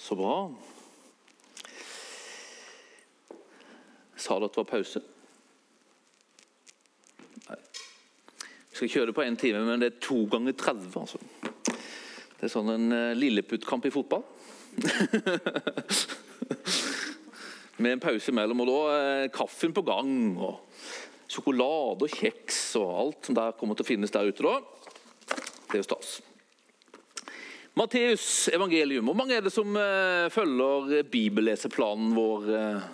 Så bra. Sa dere det var pause? Nei. Vi skal kjøre det på én time, men det er to ganger 30. altså. Det er sånn en uh, lilleputtkamp i fotball. Med en pause mellom, og da er kaffen på gang. og Sjokolade og kjeks og alt som der kommer til å finnes der ute. da. Det er jo stas. Matteus evangelium. Hvor mange er det som uh, følger bibelleseplanen vår uh,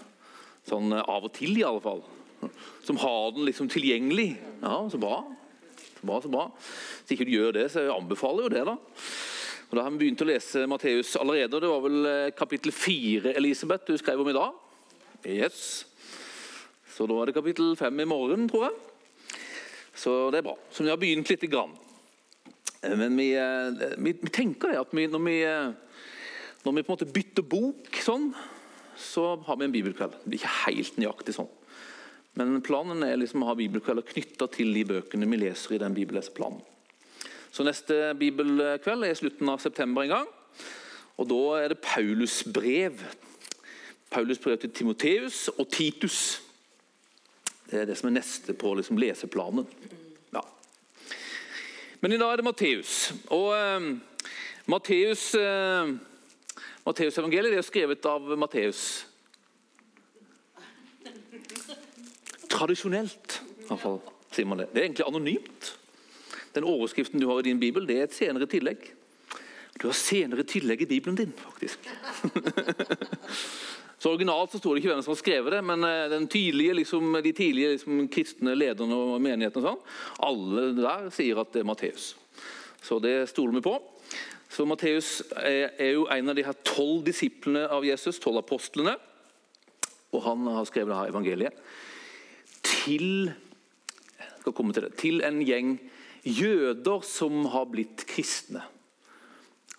sånn uh, av og til, i alle fall? Som har den liksom tilgjengelig? Ja, så bra. Så bra, så bra. Hvis ikke du gjør det, så jeg anbefaler jo det, da. Og Da har vi begynt å lese Matteus allerede. og Det var vel kapittel fire Elisabeth, du skrev om i dag? Yes. Så da er det kapittel fem i morgen, tror jeg. Så det er bra. Så vi har begynt lite grann. Men vi, vi, vi tenker det at vi, når, vi, når vi på en måte bytter bok sånn, så har vi en bibelkveld. Det blir ikke helt nøyaktig sånn. Men planen er liksom å ha bibelkvelder knytta til de bøkene vi leser i den bibelleseplanen. Så neste bibelkveld er slutten av september en gang. Og da er det Paulus brev. Paulus brev til Timoteus og Titus. Det er det som er neste på liksom leseplanen. Men i dag er det Matteus. Og uh, Matteus uh, Matteusevangeliet er skrevet av Matteus. Tradisjonelt, i hvert fall, sier man det. Det er egentlig anonymt. Den overskriften du har i din bibel, det er et senere tillegg. Du har senere tillegg i bibelen din, faktisk. så Originalt så står det ikke hvem som har skrevet det, men tydelige, liksom, de tidlige liksom, kristne lederne og menighetene sånn, alle der sier at det er Matteus. Så det stoler vi på. Så Matteus er, er, jo en av de her tolv disiplene av Jesus, tolv apostlene. Og han har skrevet det her evangeliet til, det, til en gjeng jøder som har blitt kristne.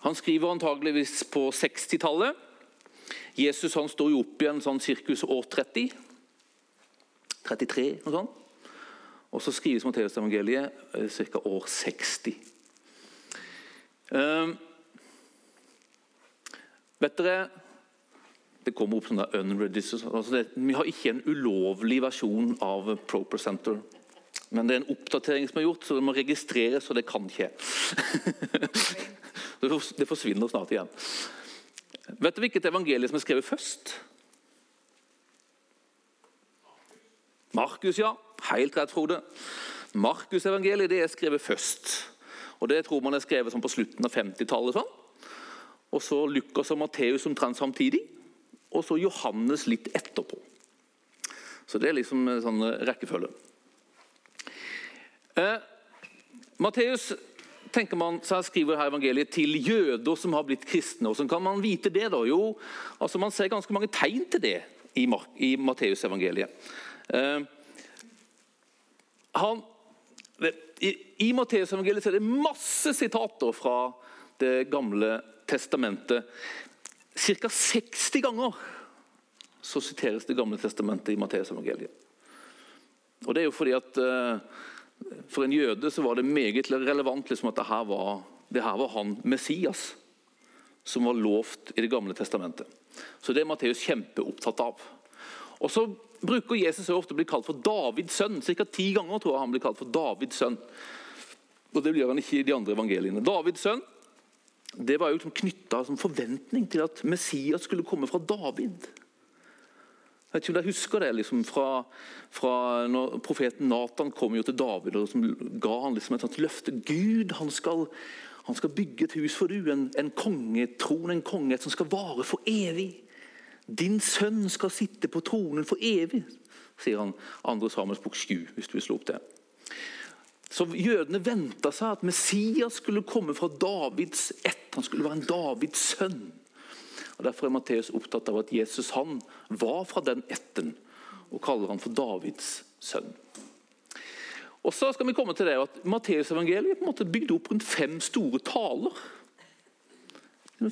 Han skriver antageligvis på 60-tallet. Jesus han står jo opp igjen sånn sirkus år 30. 33, noe sånt. Og så skrives Matteusevangeliet ca. år 60. Um, vet dere Det kommer opp sånn der unregistered altså det, Vi har ikke en ulovlig versjon av Proper Center. Men det er en oppdatering som er gjort, så det må registreres, og det kan ikke. det forsvinner snart igjen. Vet du hvilket evangelium som er skrevet først? Markus, ja. Helt rett, Frode. Markusevangeliet er skrevet først. Og Det tror man er skrevet sånn på slutten av 50-tallet. Sånn. Og så Lukas og Matteus omtrent samtidig. Og så Johannes litt etterpå. Så det er liksom en sånn rekkefølge. Eh, Matteus tenker man, så skriver her evangeliet til jøder som har blitt kristne. Hvordan kan man vite det? da? Jo, altså Man ser ganske mange tegn til det i, i Matteusevangeliet. Eh, I i Matteusevangeliet er det masse sitater fra Det gamle testamentet. Ca. 60 ganger så siteres Det gamle testamentet i Matteusevangeliet. Og det er jo fordi at uh, For en jøde så var det meget relevant liksom at det her, var, det her var han Messias som var lovt i Det gamle testamentet. Så det er Matteus kjempeopptatt av. Og så bruker Jesus ofte å bli kalt for Davids sønn. Ca. ti ganger tror jeg han blir kalt for Davids sønn. Og Det gjør han ikke i de andre evangeliene. Davids sønn det var jo liksom knytta som forventning til at Messias skulle komme fra David. Jeg vet ikke om dere husker det liksom fra, fra når Profeten Nathan kom jo til David og ga han liksom et sånt løfte. Gud han skal, han skal bygge et hus for du, en, en kongetron, en konge som skal vare for evig. Din sønn skal sitte på tronen for evig, sier han 2. Samuels bok 7. hvis du vil slå opp det. Så Jødene venta seg at Messias skulle komme fra Davids ett. Han skulle være en Davids sønn. Og Derfor er Matteus opptatt av at Jesus han var fra den ætten, og kaller han for Davids sønn. Og så skal vi komme til det at Matteusevangeliet er bygd opp rundt fem store taler.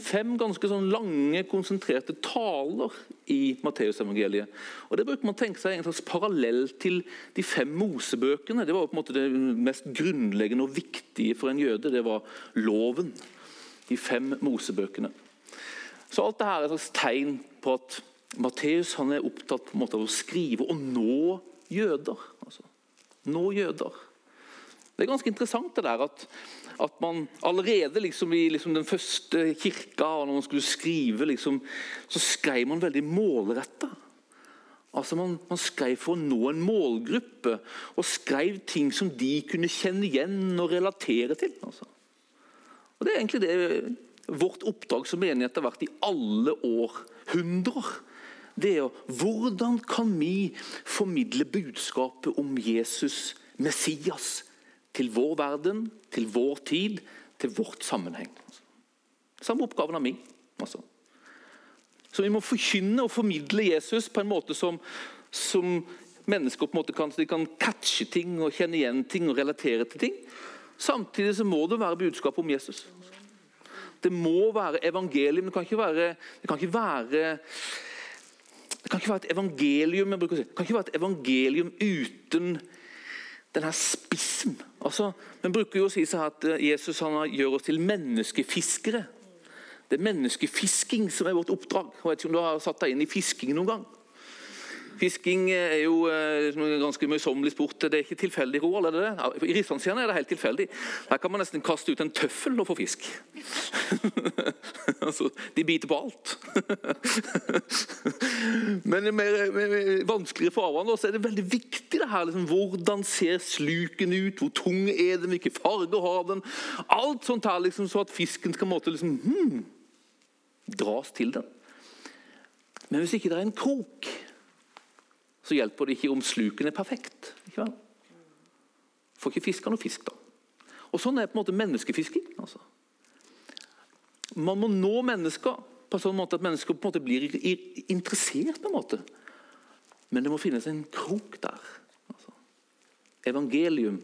Fem ganske sånn lange, konsentrerte taler i Matteusevangeliet. Og Det bruker man tenke seg en slags parallell til de fem Mosebøkene. Det var på en måte det mest grunnleggende og viktige for en jøde. Det var loven. De fem Mosebøkene. Så alt dette er et slags tegn på at Matteus er opptatt måte av å skrive og nå jøder. Altså, nå jøder. Det er ganske interessant det der at, at man allerede liksom i liksom den første kirka, når man skulle skrive, liksom, så skrev man veldig målretta. Altså man, man, skrev for å nå en målgruppe, og skrev ting som de kunne kjenne igjen og relatere til. Altså. Og Det er egentlig det vårt oppdrag som menighet har vært i alle århundrer. Det er jo hvordan kan vi formidle budskapet om Jesus, Messias, til vår verden, til vår tid, til vårt sammenheng. Samme oppgaven av meg. Altså. Så vi må forkynne og formidle Jesus på en måte som, som mennesker på en måte kan, de kan catche ting og kjenne igjen ting og relatere til ting. Samtidig så må det være budskap om Jesus. Det må være evangelium. Det kan ikke være, det kan ikke være det kan ikke være et evangelium jeg bruker å si, det kan ikke være et evangelium uten denne spissen. Altså, Vi bruker jo å si at eh, Jesus gjør oss til menneskefiskere. Det er menneskefisking som er vårt oppdrag. Jeg vet ikke om du har satt deg inn i fisking noen gang? Fisking er jo eh, en ganske møysommelig sport. Det er ikke tilfeldig, Roald? er det det? I Rikslandsjerne er det helt tilfeldig. Der kan man nesten kaste ut en tøffel og få fisk. altså, de biter på alt. Men i mer, mer vanskeligere farvann er det veldig viktig det her. Liksom, hvordan ser sluken ut? Hvor tung er den? Hvilke farger har den? Alt sånt her, liksom, så at fisken skal måtte liksom, hmm, dras til den. Men hvis ikke det er en krok så hjelper det ikke om sluken er perfekt. ikke vel? Får ikke fiska noe fisk, da. Og Sånn er på en måte menneskefisking. altså. Man må nå mennesker på en sånn måte at mennesker på en måte blir interessert. på en måte. Men det må finnes en krok der. Altså. Evangelium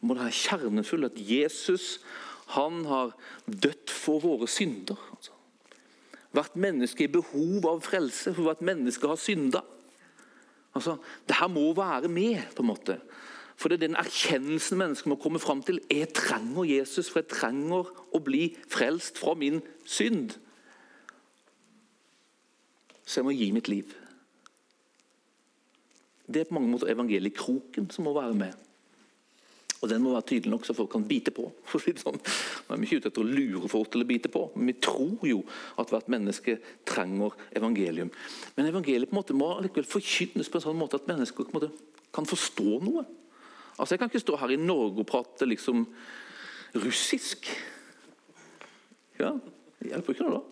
må det være kjernefull. At Jesus han har dødd for våre synder. Altså. Hvert menneske i behov av frelse, for hvert menneske har synda. Altså, det her må være med. på en måte. For det er den erkjennelsen mennesket må komme fram til. Jeg trenger Jesus, for jeg trenger å bli frelst fra min synd. Så jeg må gi mitt liv. Det er på mange måter evangeliekroken som må være med. Og Den må være tydelig nok så folk kan bite på. For sånn. Vi er ikke ute etter å lure folk til å bite på, men vi tror jo at hvert menneske trenger evangelium. Men evangeliet på en måte må likevel forkynnes på en sånn måte at mennesker på en måte kan forstå noe. Altså Jeg kan ikke stå her i Norge og prate liksom russisk. Ja, Det hjelper ikke noe da.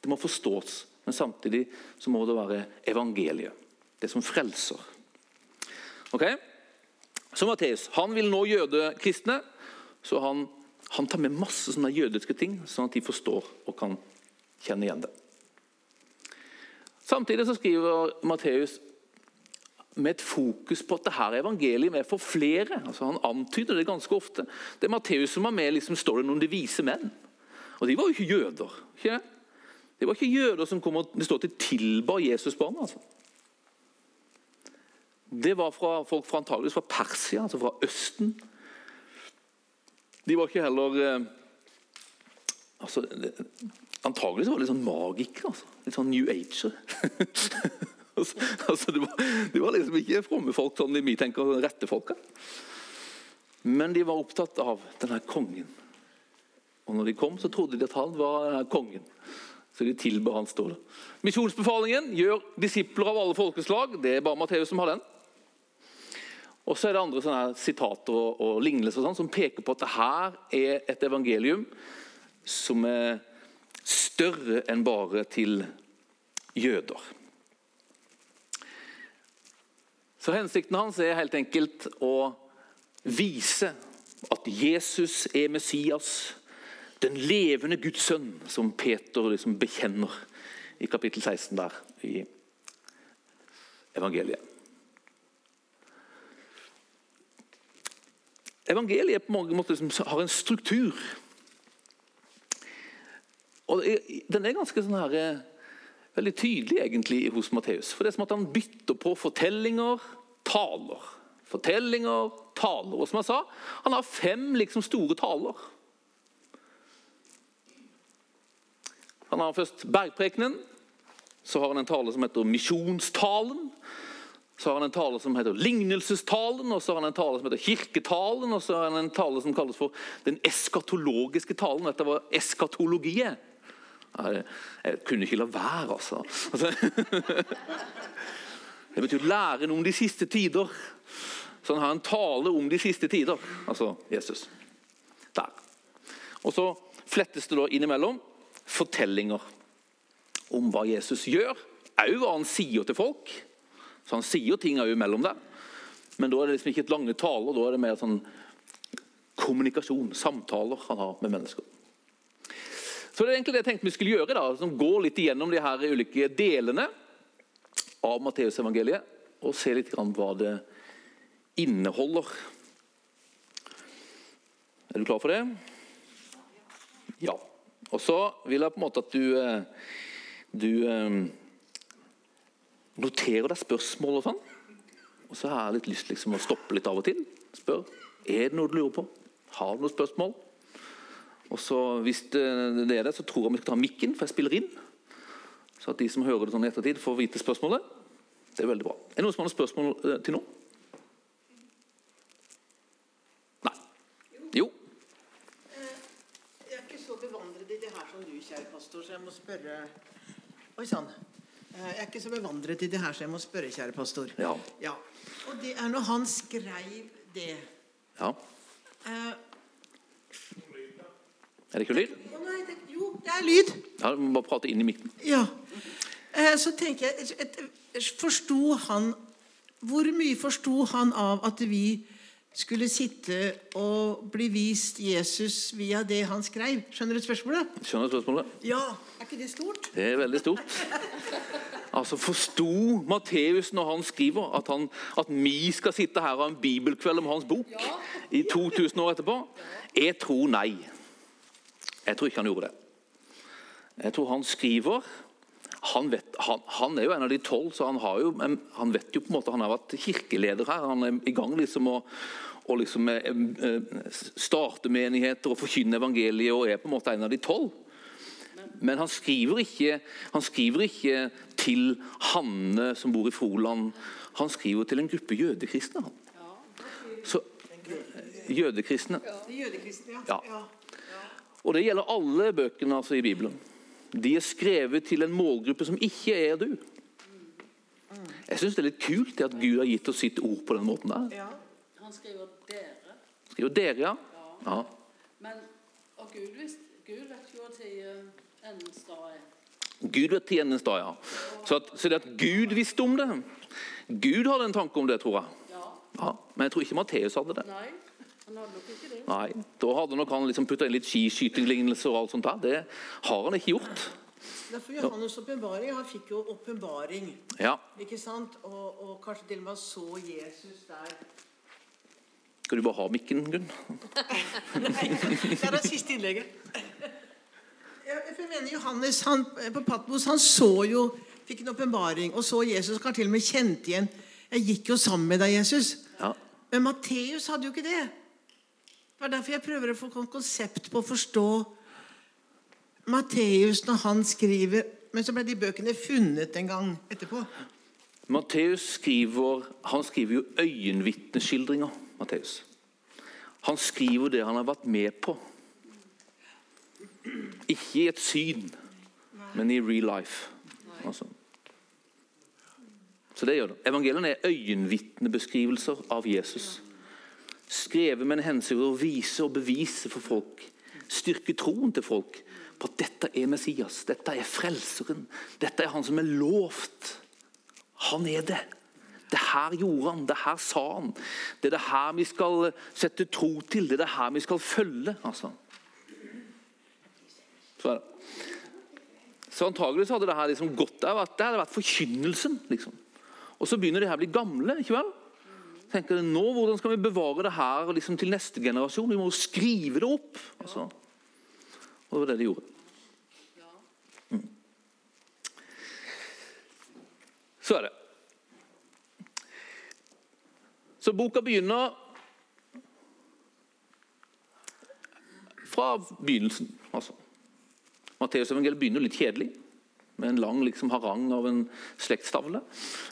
Det må forstås, men samtidig så må det være evangeliet. Det som frelser. Ok? Så Matteus han vil nå jødekristne, så han, han, tar med masse sånne jødiske ting, sånn at de forstår og kan kjenne igjen det. Samtidig så skriver Matteus med et fokus på at det her evangeliet er for flere. Altså Han antyder det ganske ofte. Det er Matteus som har med liksom storyen om de vise menn. Og De var jo ikke jøder. ikke det? Det var ikke jøder som kom og det står til tilba Jesusbarnet. altså. Det var fra folk fra antageligvis fra Persia, altså fra Østen. De var ikke heller eh, altså, Antageligvis var det litt sånn magikere. Altså. Litt sånn New Ager. altså, altså, det, var, det, var, liksom ikke fromme folk sånn vi tenker rette folka. Men de var opptatt av denne kongen. Og når de kom, så trodde de at han var denne kongen. Så de tilba han, stålet. Misjonsbefalingen gjør disipler av alle folkeslag. Det er bare Matteus som har den. Og så er det andre sånne sitater og, og lignelser sånn, som peker på at det her er et evangelium som er større enn bare til jøder. Så Hensikten hans er helt enkelt å vise at Jesus er Messias, den levende Guds sønn, som Peter liksom bekjenner i kapittel 16 der i evangeliet. Evangeliet på mange måter liksom har en struktur. Og Den er ganske sånn her, eh, veldig tydelig egentlig hos Matteus. For det er som at Han bytter på fortellinger, taler. Fortellinger, taler. Og som jeg sa, Han har fem liksom store taler. Han har først bergprekenen. Så har han en tale som heter misjonstalen. Så har han en tale som heter lignelsestalen, og så har han en tale som heter kirketalen, og så har han en tale som kalles for den eskatologiske talen. Dette var eskatologiet. Jeg, jeg kunne ikke la være, altså. Det betyr læren om de siste tider. Så han har en tale om de siste tider, altså Jesus. Der. Og så flettes det da innimellom fortellinger om hva Jesus gjør, òg hva han sier til folk. Så Han sier jo ting òg imellom der, men da er det liksom ikke et lange taler. Da er det mer sånn kommunikasjon, samtaler han har med mennesker. Så det er egentlig det jeg tenkte vi skulle gjøre. da, som Gå litt igjennom de her ulike delene av Matteusevangeliet og se litt grann hva det inneholder. Er du klar for det? Ja. Og så vil jeg på en måte at du, eh, du eh, noterer deg spørsmål og sånn. Og så har jeg litt lyst liksom å stoppe litt av og til. Spør er det noe du lurer på. Har du noen spørsmål? Og så Hvis det er det, så tror jeg vi skal ta mikken, for jeg spiller inn. Så at de som hører det sånn i ettertid, får vite spørsmålet. Det er veldig bra. Er det noen som har noen spørsmål eh, til nå? Nei. Jo. Jeg er ikke så bevandret i det her som du, kjære pastor, så jeg må spørre Oi sann. Jeg er ikke så bevandret i det her, så jeg må spørre, kjære pastor. Ja. Ja. Og det er når han skrev det ja. eh, Er det ikke lyd? Å nei, det, jo, det er lyd. Ja, Du må bare prate inn i midten. Ja. Eh, så tenker jeg Forsto han Hvor mye forsto han av at vi skulle sitte og bli vist Jesus via det han skrev? Skjønner du spørsmålet? Skjønner du spørsmålet? Ja. Er ikke det stort? Det er veldig stort. Altså, Forsto Matteus når han skriver at, han, at vi skal sitte her og ha en bibelkveld om hans bok i 2000 år etterpå? Jeg tror nei. Jeg tror ikke han gjorde det. Jeg tror han skriver han, vet, han, han, er jo en av de tolv, så han, jo, han, vet jo på en måte, han har vært kirkeleder her. Han er i gang liksom å, å liksom, eh, eh, starte menigheter og forkynne evangeliet og er på en måte en av de tolv. Men han skriver, ikke, han skriver ikke til Hanne som bor i Froland. Han skriver til en gruppe jødekristne. Så, jødekristne. Ja. Og det gjelder alle bøkene altså, i Bibelen. De er skrevet til en målgruppe som ikke er du. Jeg syns det er litt kult at Gud har gitt oss sitt ord på den måten der. Ja. Han skriver 'dere'. Skriver dere, ja. ja. Men, og Gud, visst, Gud vet jo når endens dag er. Gud vet til endens dag, ja. Så, at, så det at Gud visste om det Gud hadde en tanke om det, tror jeg. Ja. Ja, men jeg tror ikke Matteus hadde det. Nei, Nei, Da hadde nok han liksom putta inn litt skiskytinglignelser og alt sånt. der. Det har han ikke gjort. Derfor Johannes' åpenbaring. Han fikk jo åpenbaring. Ja. Ikke sant? Og, og kanskje til og med så Jesus der. Skal du bare ha mikken, Gunn? Nei. Det er det siste innlegget. Jeg, mener Johannes han, på Patmos han så jo, fikk en åpenbaring og så Jesus. Han til og med kjente igjen Jeg gikk jo sammen med deg, Jesus. Ja. Men Matteus hadde jo ikke det. Det er derfor jeg prøver å få et konsept på å forstå Matteus når han skriver Men så ble de bøkene funnet en gang etterpå. Matteus skriver, han skriver jo øyenvitneskildringer. Matteus. Han skriver det han har vært med på. Ikke i et syn, men i real life. Altså. Så det gjør det. Evangeliene er øyenvitnebeskrivelser av Jesus. Skrevet med en hensikt å vise og bevise for folk, styrke troen til folk på at dette er Messias, dette er Frelseren, dette er han som er lovt. Han er det. Det her gjorde han, det her sa han. Det er det her vi skal sette tro til, det er det her vi skal følge. altså. Så, så antageligvis hadde det her liksom gått der, det hadde vært forkynnelsen. liksom. Og så begynner de her å bli gamle. ikke vel? Tenker nå, Hvordan skal vi bevare det her liksom, til neste generasjon? Vi må jo skrive det opp. Altså. Og det var det de gjorde. Mm. Så er det. Så boka begynner fra begynnelsen. altså. Matteusevangeliet begynner litt kjedelig, med en lang liksom, harang av en slektstavle.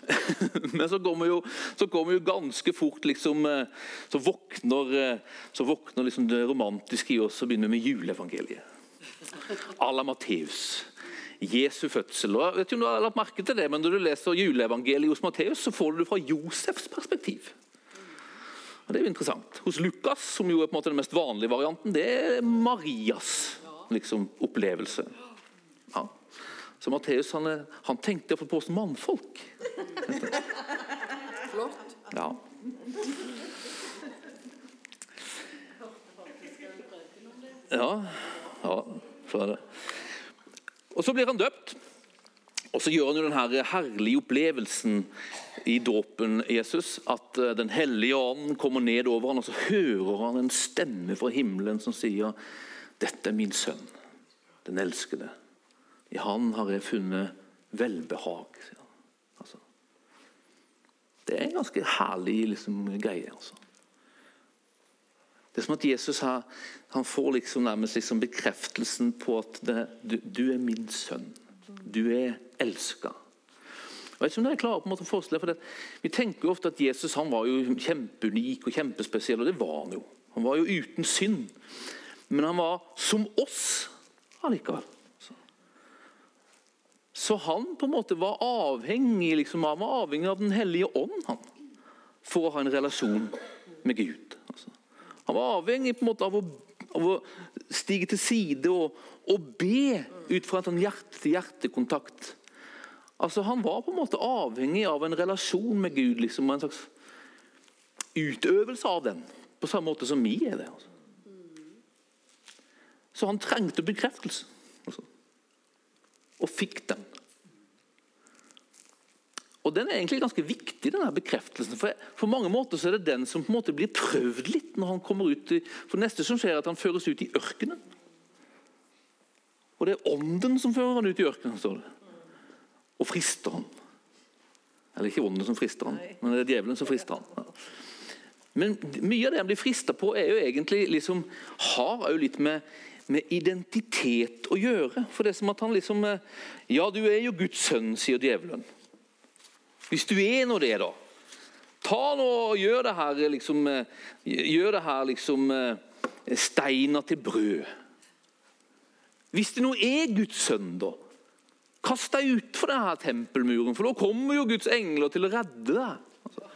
Men så kommer jo, så kommer jo ganske fort liksom, eh, Så våkner, eh, så våkner liksom det romantiske i oss og begynner med juleevangeliet. À la Matteus. Jesu fødsel. Og jeg vet ikke om du har lagt merke til det, men Når du leser juleevangeliet hos Matteus, så får du det fra Josefs perspektiv. Og det er jo interessant. Hos Lukas, som jo er på en måte den mest vanlige varianten, det er Marias liksom, opplevelse. Ja. Så Matteus han, er- han tenkte på oss mannfolk. Flott. Ja. Ja, ja så er det. Og Så blir han døpt. Og så gjør han jo den her herlige opplevelsen i dåpen Jesus. At eh, Den hellige ånd kommer ned over han, og så hører han en stemme fra himmelen som sier Dette er min sønn, den elskede. I han har jeg funnet velbehag. Altså, det er en ganske herlig liksom, greie. altså. Det er som at Jesus her, han får liksom nærmest liksom bekreftelsen på at det, du, du er min sønn. Du er elska. Jeg vet ikke om dere er klare på en måte å forestille for det. Vi tenker jo ofte at Jesus han var jo kjempeunik og kjempespesiell, og det var han jo. Han var jo uten synd. Men han var som oss allikevel. Så. Han på en måte var avhengig liksom, han var avhengig av Den hellige ånd han, for å ha en relasjon med Gud. Altså. Han var avhengig på en måte av å, av å stige til side og, og be ut fra en sånn hjerte-til-hjerte-kontakt. Altså, han var på en måte avhengig av en relasjon med Gud, liksom, en slags utøvelse av den. På samme måte som vi er det. Altså. Så han trengte bekreftelse. Altså. Og fikk den. Og Den er egentlig ganske viktig, denne bekreftelsen. For på mange måter så er det den som på en måte blir prøvd litt når han kommer ut. For det neste som skjer er at han føres ut i ørkenen. Og det er ånden som fører han ut i ørkenen, står det. Og frister han. Eller ikke ånden som frister han, men det er djevelen som frister han. Men mye av det han blir frista på, er jo egentlig liksom, har jo litt med, med identitet å gjøre. For det er som at han liksom eh, Ja, du er jo Guds sønn, sier djevelen. Hvis du er nå det, da. Ta nå og gjør det her liksom eh, Gjør det her liksom eh, steiner til brød. Hvis det nå er Guds sønn, da. Kast deg utfor denne tempelmuren, for da kommer jo Guds engler til å redde deg. Altså,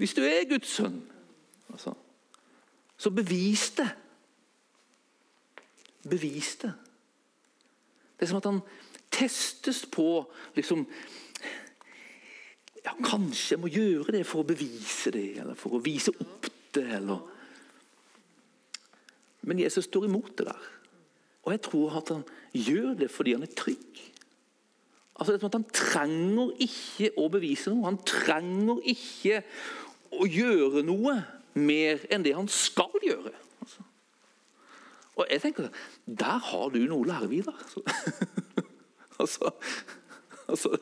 hvis du er Guds sønn, altså, så bevis det. Bevis det. Det er som at han testes på liksom ja, Kanskje jeg må gjøre det for å bevise det, eller for å vise opp det. eller... Men Jesus står imot det der. Og jeg tror at han gjør det fordi han er trygg. Altså det er som at Han trenger ikke å bevise noe. Han trenger ikke å gjøre noe mer enn det han skal gjøre. Altså. Og jeg tenker, Der har du noe å lære. Altså, altså, altså,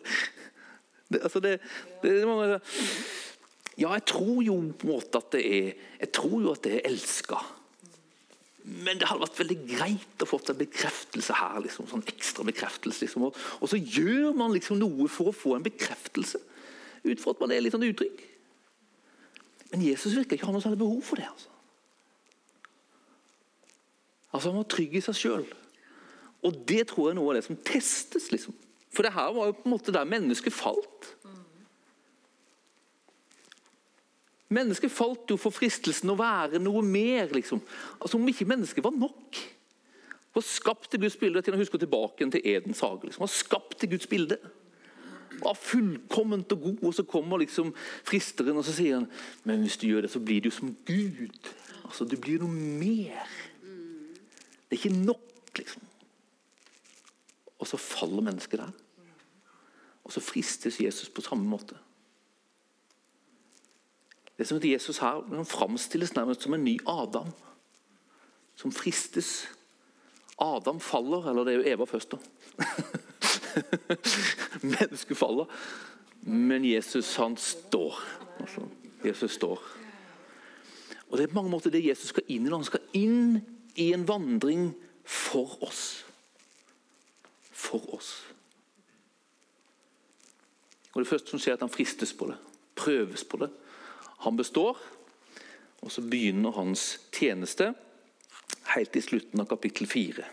det, altså det, det, det Ja, jeg tror jo på en måte at det er Jeg tror jo at det er elska. Men det hadde vært veldig greit å få en bekreftelse her. Liksom, sånn ekstra bekreftelse. Liksom. Og, og, så gjør man liksom noe for å få en bekreftelse, ut fra at man er litt sånn utrygg. Men Jesus virker ikke å ha noe særlig behov for det. Altså. altså Han var trygg i seg sjøl. Og det tror jeg er noe av det som testes. liksom. For det her var jo på en måte der mennesket falt. Mennesket falt jo for fristelsen å være noe mer. liksom. Altså Om ikke mennesket var nok. Var skapt til Guds bilde til å huske tilbake til Edens hage. Liksom. Var skapt til Guds bilde. Var fullkomment og god, og så kommer liksom fristeren og så sier han, men hvis du gjør det, så blir du som Gud. Altså, Du blir noe mer. Det er ikke nok, liksom. Og så faller mennesket der. Og så fristes Jesus på samme måte. Det er som at Jesus her han framstilles nærmest som en ny Adam. Som fristes. Adam faller, eller det er jo Eva først, da. Mennesket faller. Men Jesus, han står. Altså, Jesus står. Og Det er på mange måter det Jesus skal inn i. Han skal inn i en vandring for oss. for oss. Og Det første som skjer, er at han fristes på det, prøves på det. Han består, og så begynner hans tjeneste helt i slutten av kapittel 4.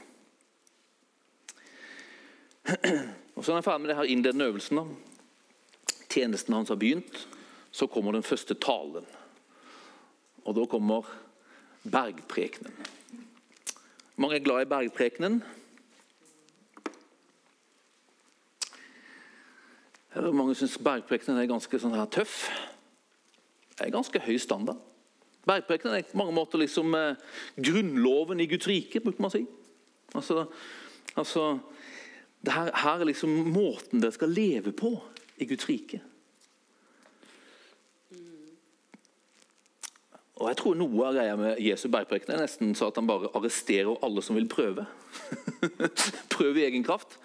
Og Så er han ferdig med det her innledende øvelsen. da. Tjenesten hans har begynt. Så kommer den første talen. Og da kommer bergprekenen. Mange er glad i bergprekenen. Mange syns bergprekenen er ganske sånn her tøff. Det er ganske høy standard. Bergprekenen er på mange måter liksom eh, grunnloven i Guds rike, bruker man å si. Altså, altså det her, her er liksom måten dere skal leve på i Guds rike. Og jeg tror Noe av greia med Jesu bergpreken er nesten så at han bare arresterer alle som vil prøve. prøve i egen kraft.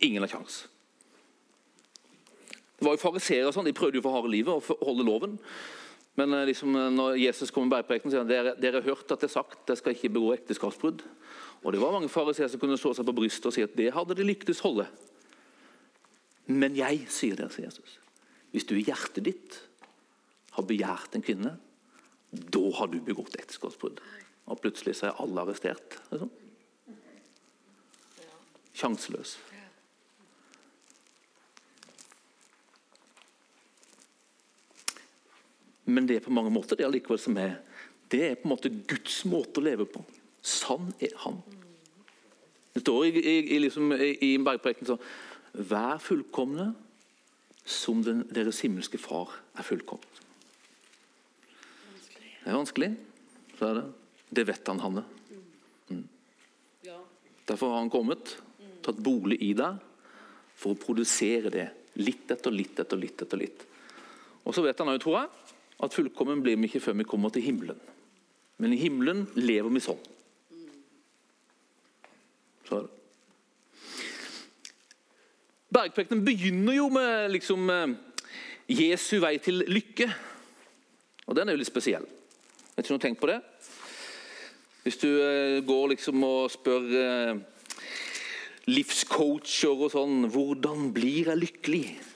Ingen har kjangs. Det var jo Fariseere og sånn, de prøvde jo for harde livet å holde loven. Men eh, liksom, når Jesus kommer med bergprekenen, sier han dere, dere har hørt at det er sagt dere skal ikke begå ekteskapsbrudd. Og det var mange fariseere som kunne slå seg på brystet og si at det hadde de lyktes holde. Men jeg sier dere, sier Jesus, hvis du i hjertet ditt har begjært en kvinne, da har du begått ekteskapsbrudd. Og plutselig så er alle arrestert. Liksom. Men det er på mange måter det allikevel som er Det er på en måte Guds måte å leve på. Sann er Han. Det står i, i, i, liksom, i bergprekenen sånn Vær fullkomne som den, deres himmelske far er fullkommen. Det er vanskelig. Så er det. Det vet han, Hanne. Mm. Derfor har han kommet, tatt bolig i deg, for å produsere det. Litt etter litt etter litt. etter litt. Og så vet han òg, tror jeg, at fullkommen blir vi ikke før vi kommer til himmelen. Men i himmelen lever vi sånn. Så er. Bergprekenen begynner jo med liksom, eh, Jesu vei til lykke. Og den er jo litt spesiell. Vet ikke om du har tenkt på det? Hvis du eh, går liksom og spør eh, livscoacher og sånn 'Hvordan blir jeg lykkelig?'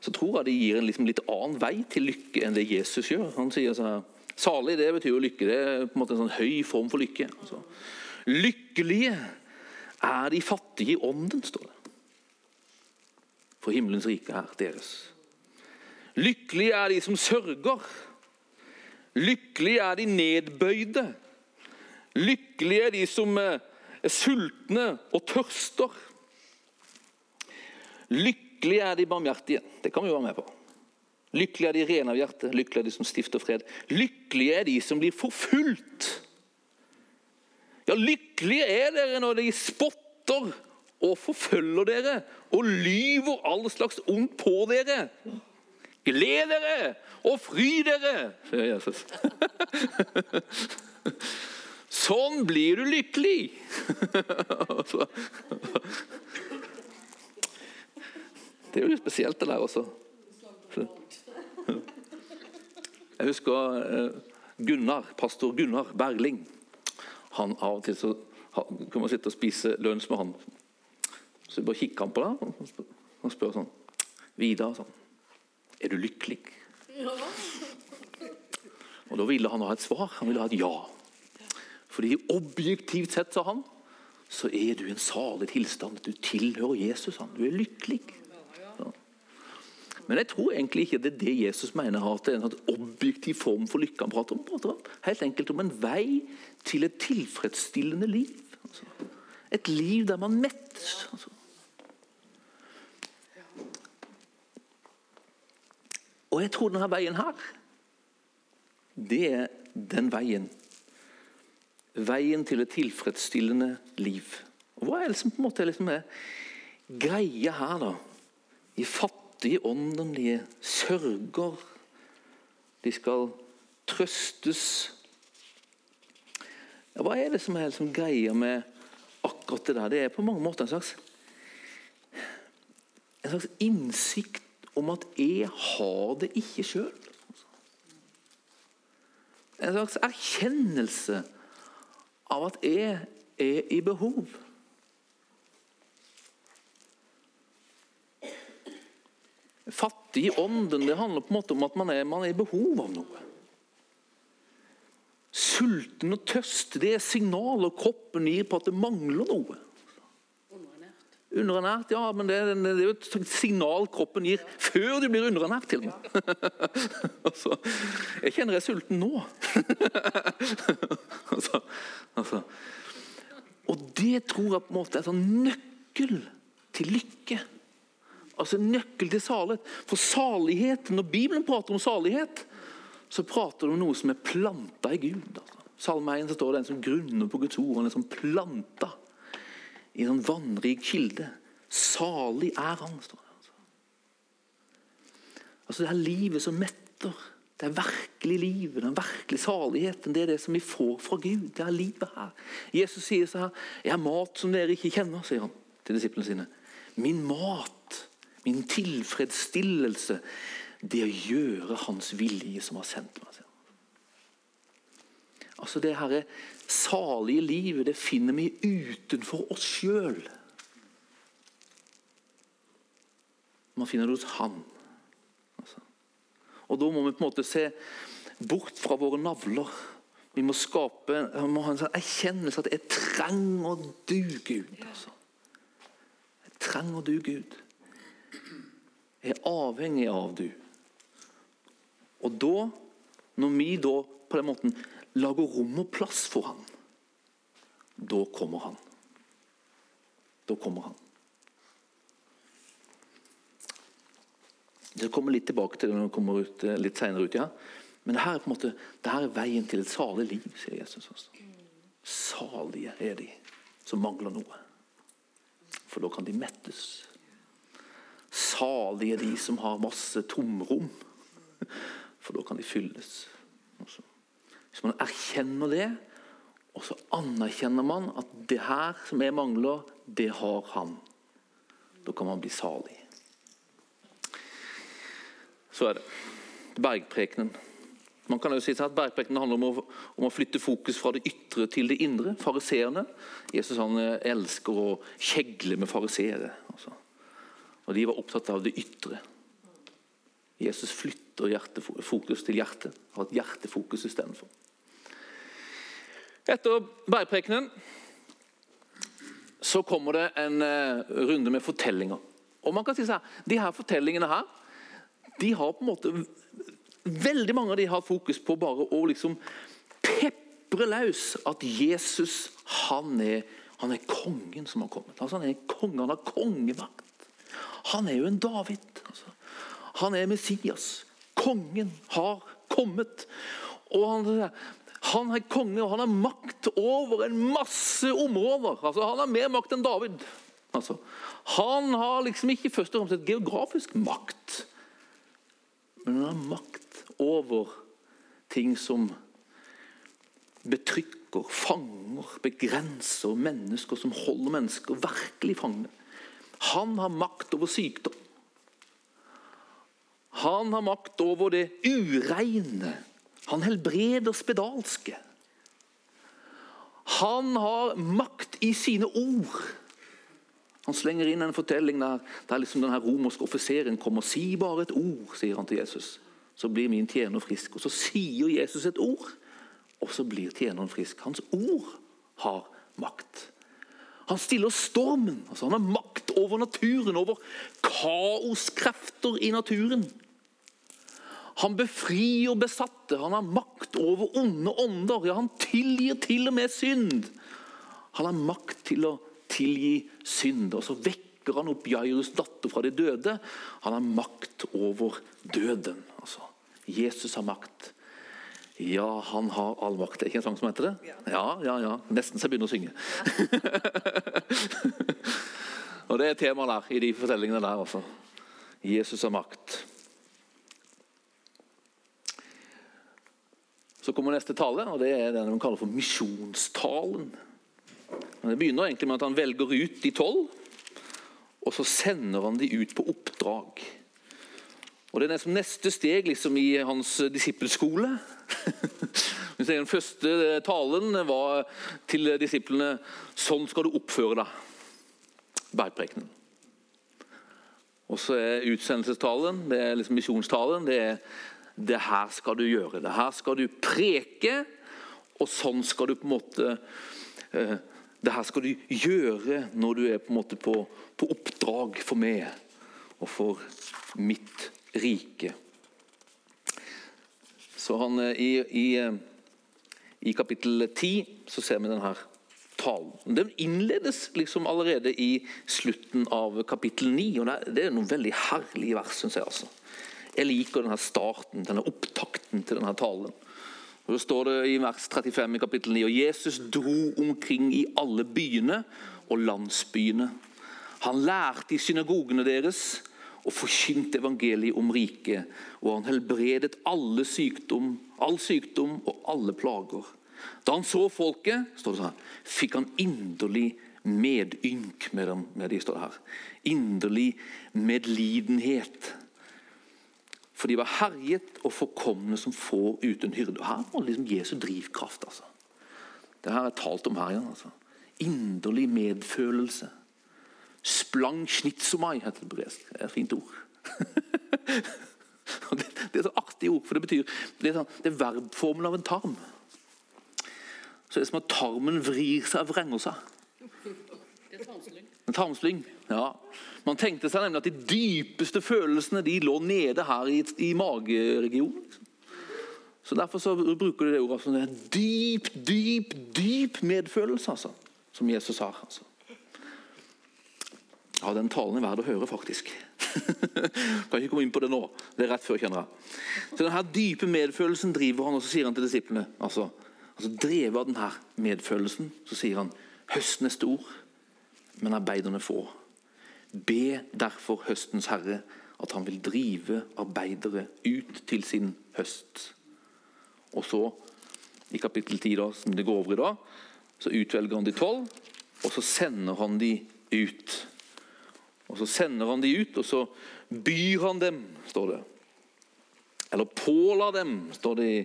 Så tror jeg det gir en liksom litt annen vei til lykke enn det Jesus gjør. Han sier her, Salig det betyr jo lykke. Det er på en måte en sånn høy form for lykke. Altså. Lykkelige er de fattige i ånden, står det. For himmelens rike er deres. Lykkelige er de som sørger. Lykkelige er de nedbøyde. Lykkelige er de som eh, er sultne og tørster. Lykkelige er de barmhjertige. Det kan vi være med på. Lykkelige er de rene av hjerte. Lykkelige er de som stifter fred. Lykkelige er de som blir forfulgt. Ja, lykkelige er dere når de spotter og forfølger dere og lyver all slags ondt på dere. Gled dere og fry dere, sier Jesus. Sånn blir du lykkelig. Det er jo litt spesielt, det der også. Jeg husker eh, Gunnar, pastor Gunnar Berling. Han Av og til så kunne man sitte og spise lunsj med han. Så bare kikker han på deg og spør, sånn Vidar, sånn, er du lykkelig? Og Da ville han ha et svar. Han ville ha et ja. Fordi objektivt sett, sa han, så er du i en salig tilstand. Du tilhører Jesus. Han. Du er lykkelig. Men jeg tror egentlig ikke det er det Jesus mener at det er en sånn objektiv form for lykke han prater om. prater om. Helt enkelt om en vei til et tilfredsstillende liv. Altså. Et liv der man mettes. Altså. Og jeg tror denne veien her, det er den veien. Veien til et tilfredsstillende liv. Og Hva er det som på en måte liksom er greia her, da? I De fattige åndelige, de sørger. De skal trøstes. Ja, hva er det som er liksom greia med akkurat det der? Det er på mange måter en slags, en slags innsikt om at jeg har det ikke sjøl. En slags erkjennelse av at jeg er i behov. Fattig i ånden det handler på en måte om at man er, man er i behov av noe. Sulten og tørst det er signaler kroppen gir på at det mangler noe. Underernært. Ja, men det, det er jo et signal kroppen gir før du blir underernært. til og med. altså, jeg kjenner jeg er sulten nå. altså, altså. Og det tror jeg på en måte er en sånn nøkkel til lykke. Altså nøkkel til salighet. For salighet, når Bibelen prater om salighet, så prater det om noe som er planta i Gud. Altså. Salme 1 så står det en som grunner på Guds ord. Han er som planta i en sånn vannrik kilde. Salig er han, står det. Altså. altså Det er livet som metter. Det er virkelig livet, den virkelige saligheten. Det er det som vi får fra Gud. Det er livet her. Jesus sier så her Jeg har mat som dere ikke kjenner, sier han til disiplene sine. Min mat, min tilfredsstillelse, det å gjøre Hans vilje som har sendt meg. Altså Det her salige livet det finner vi utenfor oss sjøl. Man finner det hos Han. Altså. Og Da må vi på en måte se bort fra våre navler. Vi må skape, vi må ha en sånn erkjennelse at jeg trenger du, Gud. Altså. Jeg trenger du, Gud. Er avhengig av du. Og da, når vi da på den måten lager rom og plass for han, da kommer han. Da kommer han. Det kommer litt tilbake til det når vi kommer ut, eh, litt senere ut. ja. Men det her er på en måte, det her er veien til et salig liv, sier Jesus. også. Salige er de som mangler noe. For da kan de mettes. Salige de som har masse tomrom. For da kan de fylles. Hvis man erkjenner det, og så anerkjenner man at det her som jeg mangler, det har han. Da kan man bli salig. Så er det. Bergprekenen. Man kan jo si at Bergprekenen handler om å, om å, flytte fokus fra det ytre til det indre. Fariseerne. Jesus han eh, elsker å kjegle med fariseere. Altså. Og De var opptatt av det ytre. Jesus flytter fokus til hjertet. Har et hjertefokus istedenfor. Etter bergprekenen så kommer det en uh, runde med fortellinger. Og man kan si sånn, De her fortellingene her, de har på en måte Veldig mange av de har fokus på bare å liksom pepre løs at Jesus han er, han er kongen som har kommet. Altså, han er kongen, han har kongemakt. Han er jo en David. Altså. Han er Messias. Kongen har kommet. Og han, han er konge, og han har makt over en masse områder. Altså, han har mer makt enn David. Altså, han har liksom ikke først og fremst et geografisk makt, men han har makt over ting som betrykker, fanger, begrenser mennesker, som holder mennesker virkelig fanget. Han har makt over sykdom. Han har makt over det ureine. Han helbreder spedalske. Han har makt i sine ord. Han slenger inn en fortelling der, der liksom denne romerske offiseren kommer. og sier bare et ord, sier han til Jesus så blir min tjener frisk. Og Så sier Jesus et ord, og så blir tjeneren frisk. Hans ord har makt. Han stiller stormen. altså Han har makt over naturen, over kaoskrefter i naturen. Han befrir besatte, han har makt over onde ånder. Ja, han tilgir til og med synd. Han har makt til å tilgi synd. Og så vekker han opp Jairus' datter fra de døde. Han har makt over døden. altså. Jesus har makt. Ja, han har all makt. Er ikke en sang som heter det? Ja, ja, ja. Nesten så jeg begynner å synge. og Det er temaet der, i de fortellingene der. altså. Jesus har makt. Så kommer neste tale, og det er den de kaller for misjonstalen. Men Det begynner egentlig med at han velger ut de tolv, og så sender han de ut på oppdrag. Og Det er nesten neste steg liksom, i hans disippelskole. Den første talen var til disiplene 'Sånn skal du oppføre deg'. Bergprekenen. Og så er utsendelsestalen, det er liksom misjonstalen, det er det her skal du gjøre. Det her skal du preke, og sånn skal du på en måte eh, Det her skal du gjøre når du er på en måte på, på oppdrag for meg og for mitt rike. Så han eh, i, i, eh, i kapittel 10 så ser vi denne talen. Den innledes liksom allerede i slutten av kapittel 9. og Det er noen veldig herlige vers, syns jeg. altså. Jeg liker denne starten, denne opptakten til denne talen. Og Så står det i vers 35 i kapittel 9. Og Jesus dro omkring i alle byene og landsbyene. Han lærte i synagogene deres og forkynte evangeliet om riket. Og han helbredet alle sykdom, all sykdom og alle plager. Da han så folket, står det her, fikk han inderlig medynk med dem. Med de står det her. Inderlig medlidenhet. For de var herjet og forkomne som får uten hyrde. Og Her var liksom Jesu drivkraft. altså. Det her er talt om her igjen. altså. Inderlig medfølelse. Splang snitsomai heter det på gresk. Det er et fint ord. det, det er så artig ord, for det betyr det er, sånn, det av en tarm så det er som at tarmen vrir seg og vrenger seg. Det er tarmslyng. En tarmslyng, ja. Man tenkte seg nemlig at de dypeste følelsene de lå nede her i, i mageregionen. Liksom. Så Derfor så bruker de det ordet som altså, dyp, dyp, dyp medfølelse, altså, som Jesus har. Altså. Ja, Den talen er verd å høre, faktisk. kan ikke komme inn på det nå. Det er rett før, kjenner jeg. Så denne dype medfølelsen driver han, og så sier han til disiplene altså, altså Drevet av denne medfølelsen så sier han høsten er stor, men arbeiderne få. Be derfor høstens herre at han vil drive arbeidere ut til sin høst. Og så, i kapittel 10, da, som det går over i dag, så utvelger han de tolv, og så sender han de ut. Og Så sender han de ut, og så byr han dem, står det. Eller påla dem, står det i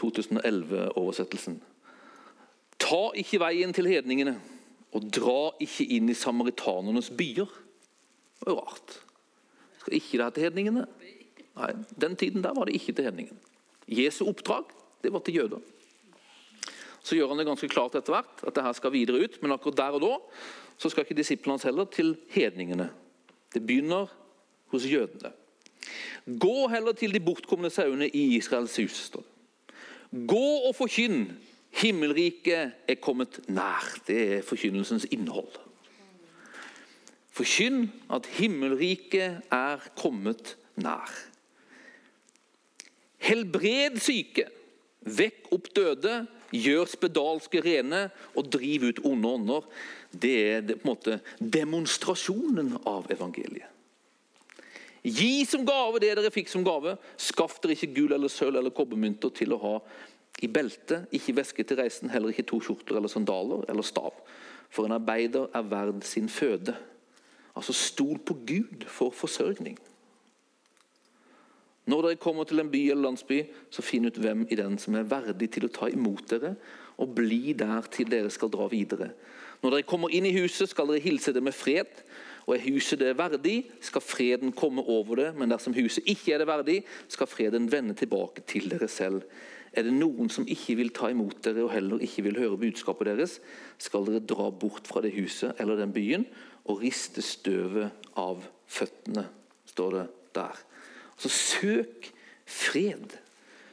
2011-oversettelsen. Ta ikke veien til hedningene, og dra ikke inn i samaritanernes byer. Det var rart. Skal ikke det til hedningene? Nei, Den tiden der var det ikke til hedningen. Jesu oppdrag det var til jøder. Så gjør han det ganske klart etter hvert at det her skal videre ut, men akkurat der og da så skal ikke disiplene hans heller til hedningene. Det begynner hos jødene. Gå heller til de bortkomne sauene i Israels hus. står det. Gå og forkynn. Himmelriket er kommet nær. Det er forkynnelsens innhold. Forkynn at himmelriket er kommet nær. Helbred syke, vekk opp døde, gjør spedalske rene og driv ut onde ånder. Det er på en måte demonstrasjonen av evangeliet. Gi som gave det dere fikk som gave. Skaff dere ikke gull eller sølv eller kobbermynter til å ha i beltet, ikke væske til reisen, heller ikke to skjorter eller sandaler eller stav. For en arbeider er verd sin føde. Altså stol på Gud for forsørgning. Når dere kommer til en by eller landsby, så finn ut hvem i den som er verdig til å ta imot dere, og bli der til dere skal dra videre. Når dere kommer inn i huset, skal dere hilse det med fred. Og er huset det verdig, skal freden komme over det. Men dersom huset ikke er det verdig, skal freden vende tilbake til dere selv. Er det noen som ikke vil ta imot dere og heller ikke vil høre budskapet deres, skal dere dra bort fra det huset eller den byen og riste støvet av føttene, står det der. Så søk fred.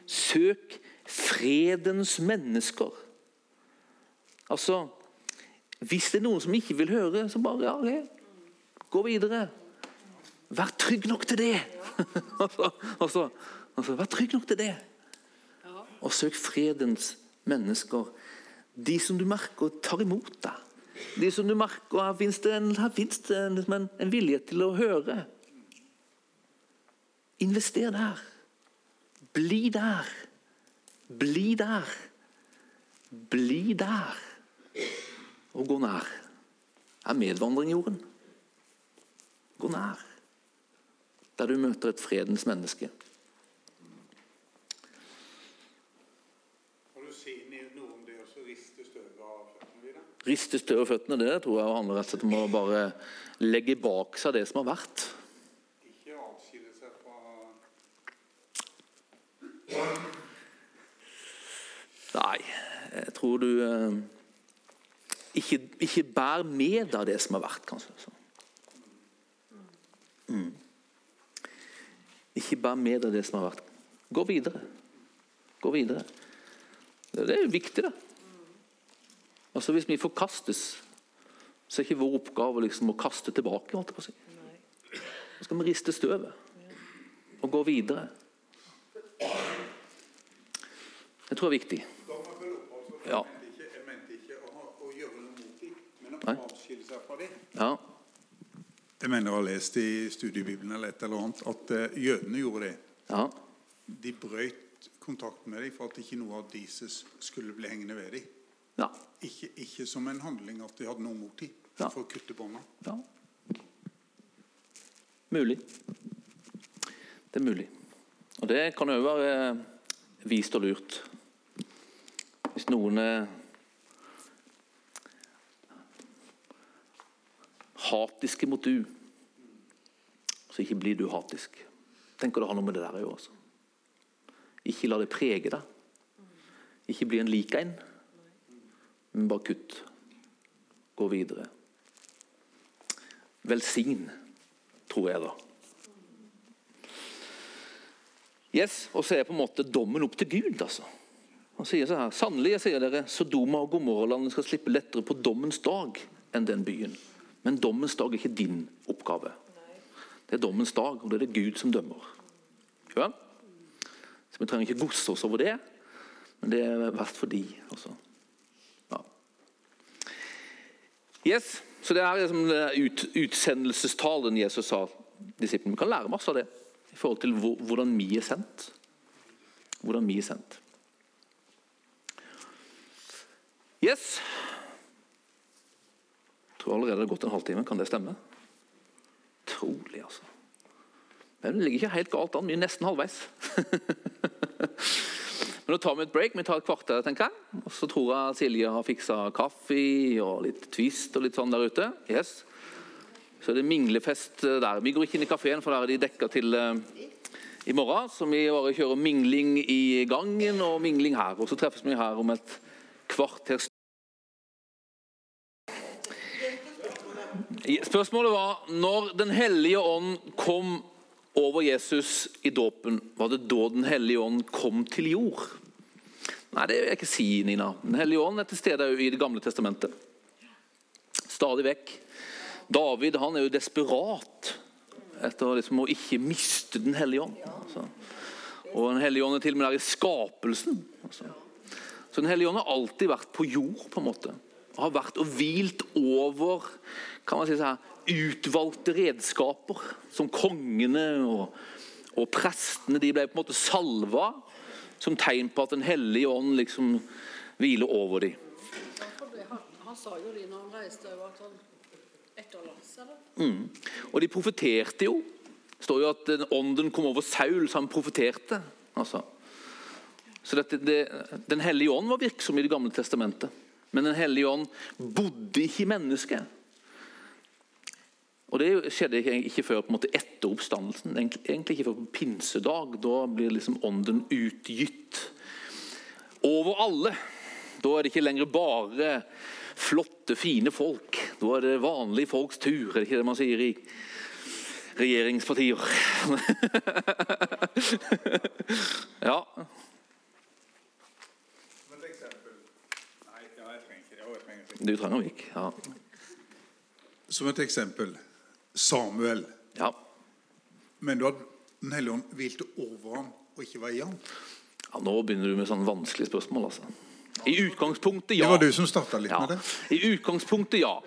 Søk fredens mennesker. Altså, Hvis det er noen som ikke vil høre, så bare ja. Gå videre. Vær trygg nok til det. altså, altså, altså, vær trygg nok til det. Og søk fredens mennesker. De som du merker tar imot deg. De som du merker Her fins det, en, her liksom en, en vilje til å høre. Invester der. Bli der. Bli der. Bli der. Og gå nær. Er medvandring i jorden. Gå nær. Der du møter et fredens menneske. Har du sett noe om det å riste støvet av føttene dine? Riste støv av føttene, det tror jeg handler rett og slett om å bare legge bak seg det som har vært. Nei, jeg tror du eh, ikke, ikke bær med deg det som har vært, kanskje. Mm. Ikke bær med deg det som har vært. Gå videre. Gå videre. Det det er jo viktig, det. Altså Hvis vi forkastes, så er ikke vår oppgave liksom å kaste tilbake. jeg. Så skal vi riste støvet og gå videre. Jeg tror det er viktig. Da må jeg følge opp, altså, for Ja. jeg mente ikke, å, ha, å gjøre noe mot dem, men å Nei. avskille seg fra dem. Ja, Jeg mener å ha lest i studiebibelen eller et eller annet at eh, jødene gjorde det. ja, De brøt kontakt med dem for at ikke noe av deres skulle bli hengende ved dem. ja. Ikke, ikke som en handling at de hadde noe mot dem, Ja. for å kutte bånda. ja. Mulig. Det er mulig. Og det kan jo være eh, vist og lurt. Hvis noen er hatiske mot du, så ikke blir du hatisk. Tenker det har noe med det der å gjøre. Altså. Ikke la det prege deg. Ikke bli en lik en, men bare kutt. Gå videre. Velsign, tror jeg, da. Yes, Og så er på en måte dommen opp til Gud. altså. Han sier så her, Sannelig, jeg sier dere, Sodoma og Gomorralandet skal slippe lettere på dommens dag enn den byen. Men dommens dag er ikke din oppgave. Det er dommens dag, og det er det Gud som dømmer. Ja? Så Vi trenger ikke gosse oss over det, men det er verst for de. også. Ja. Yes, så Det er liksom ut, utsendelsestalen Jesus sa disiplene. Vi kan lære masse av det i forhold til hvordan vi er sendt. Hvordan vi er sendt. Yes. Jeg tror allerede det har gått en halvtime. Kan det stemme? Trolig, altså. Men det ligger ikke helt galt an. Vi er nesten halvveis. Men nå tar vi et break. Vi tar et kvarter, tenker jeg. Og så tror jeg Silje har fiksa kaffe og litt twist og litt sånn der ute. Yes. Så er det minglefest der. Vi går ikke inn i kafeen, for der er de dekka til uh, i morgen. Så vi bare kjører mingling i gangen og mingling her. Og så treffes vi her om et kvarters Spørsmålet var når Den hellige ånd kom over Jesus i dåpen, var det da Den hellige ånd kom til jord? Nei, det vil jeg ikke si, Nina. Den hellige ånd er til stede i Det gamle testamentet. Stadig vekk. David han er jo desperat etter liksom å ikke miste Den hellige ånd. Altså. Og Den hellige ånd er til og med der i skapelsen. Altså. Så Den hellige ånd har alltid vært på jord, på en måte. Har vært og hvilt over kan man si sånn, utvalgte redskaper. Som kongene og, og prestene. De ble på en måte salva som tegn på at Den hellige ånd liksom hviler over dem. Han, han sa jo det når han reiste òg, at han etterlatt seg det. Mm. Og de profeterte jo. Det står jo at ånden kom over Saul, så han profeterte. Altså. Så dette, det, Den hellige ånd var virksom i Det gamle testamentet. Men Den hellige ånd bodde ikke i mennesket. Og Det skjedde ikke, før på en måte etter oppstandelsen. Egentlig ikke før på pinsedag. Da blir liksom ånden utgitt over alle. Da er det ikke lenger bare flotte, fine folk. Da er det vanlige folks tur, er det ikke det man sier i regjeringspartier? ja. Som et eksempel Nei, ja, jeg trenger ikke det. Jo, jeg trenger ikke. Du trenger ikke. Ja. Som et eksempel Samuel. ja. Men du hadde Den hellige ånd hvilte over ham og ikke var i ham. Ja, nå begynner du med sånne vanskelige spørsmål. altså. I utgangspunktet, ja. Det var du som starta litt ja. med det. I utgangspunktet, ja.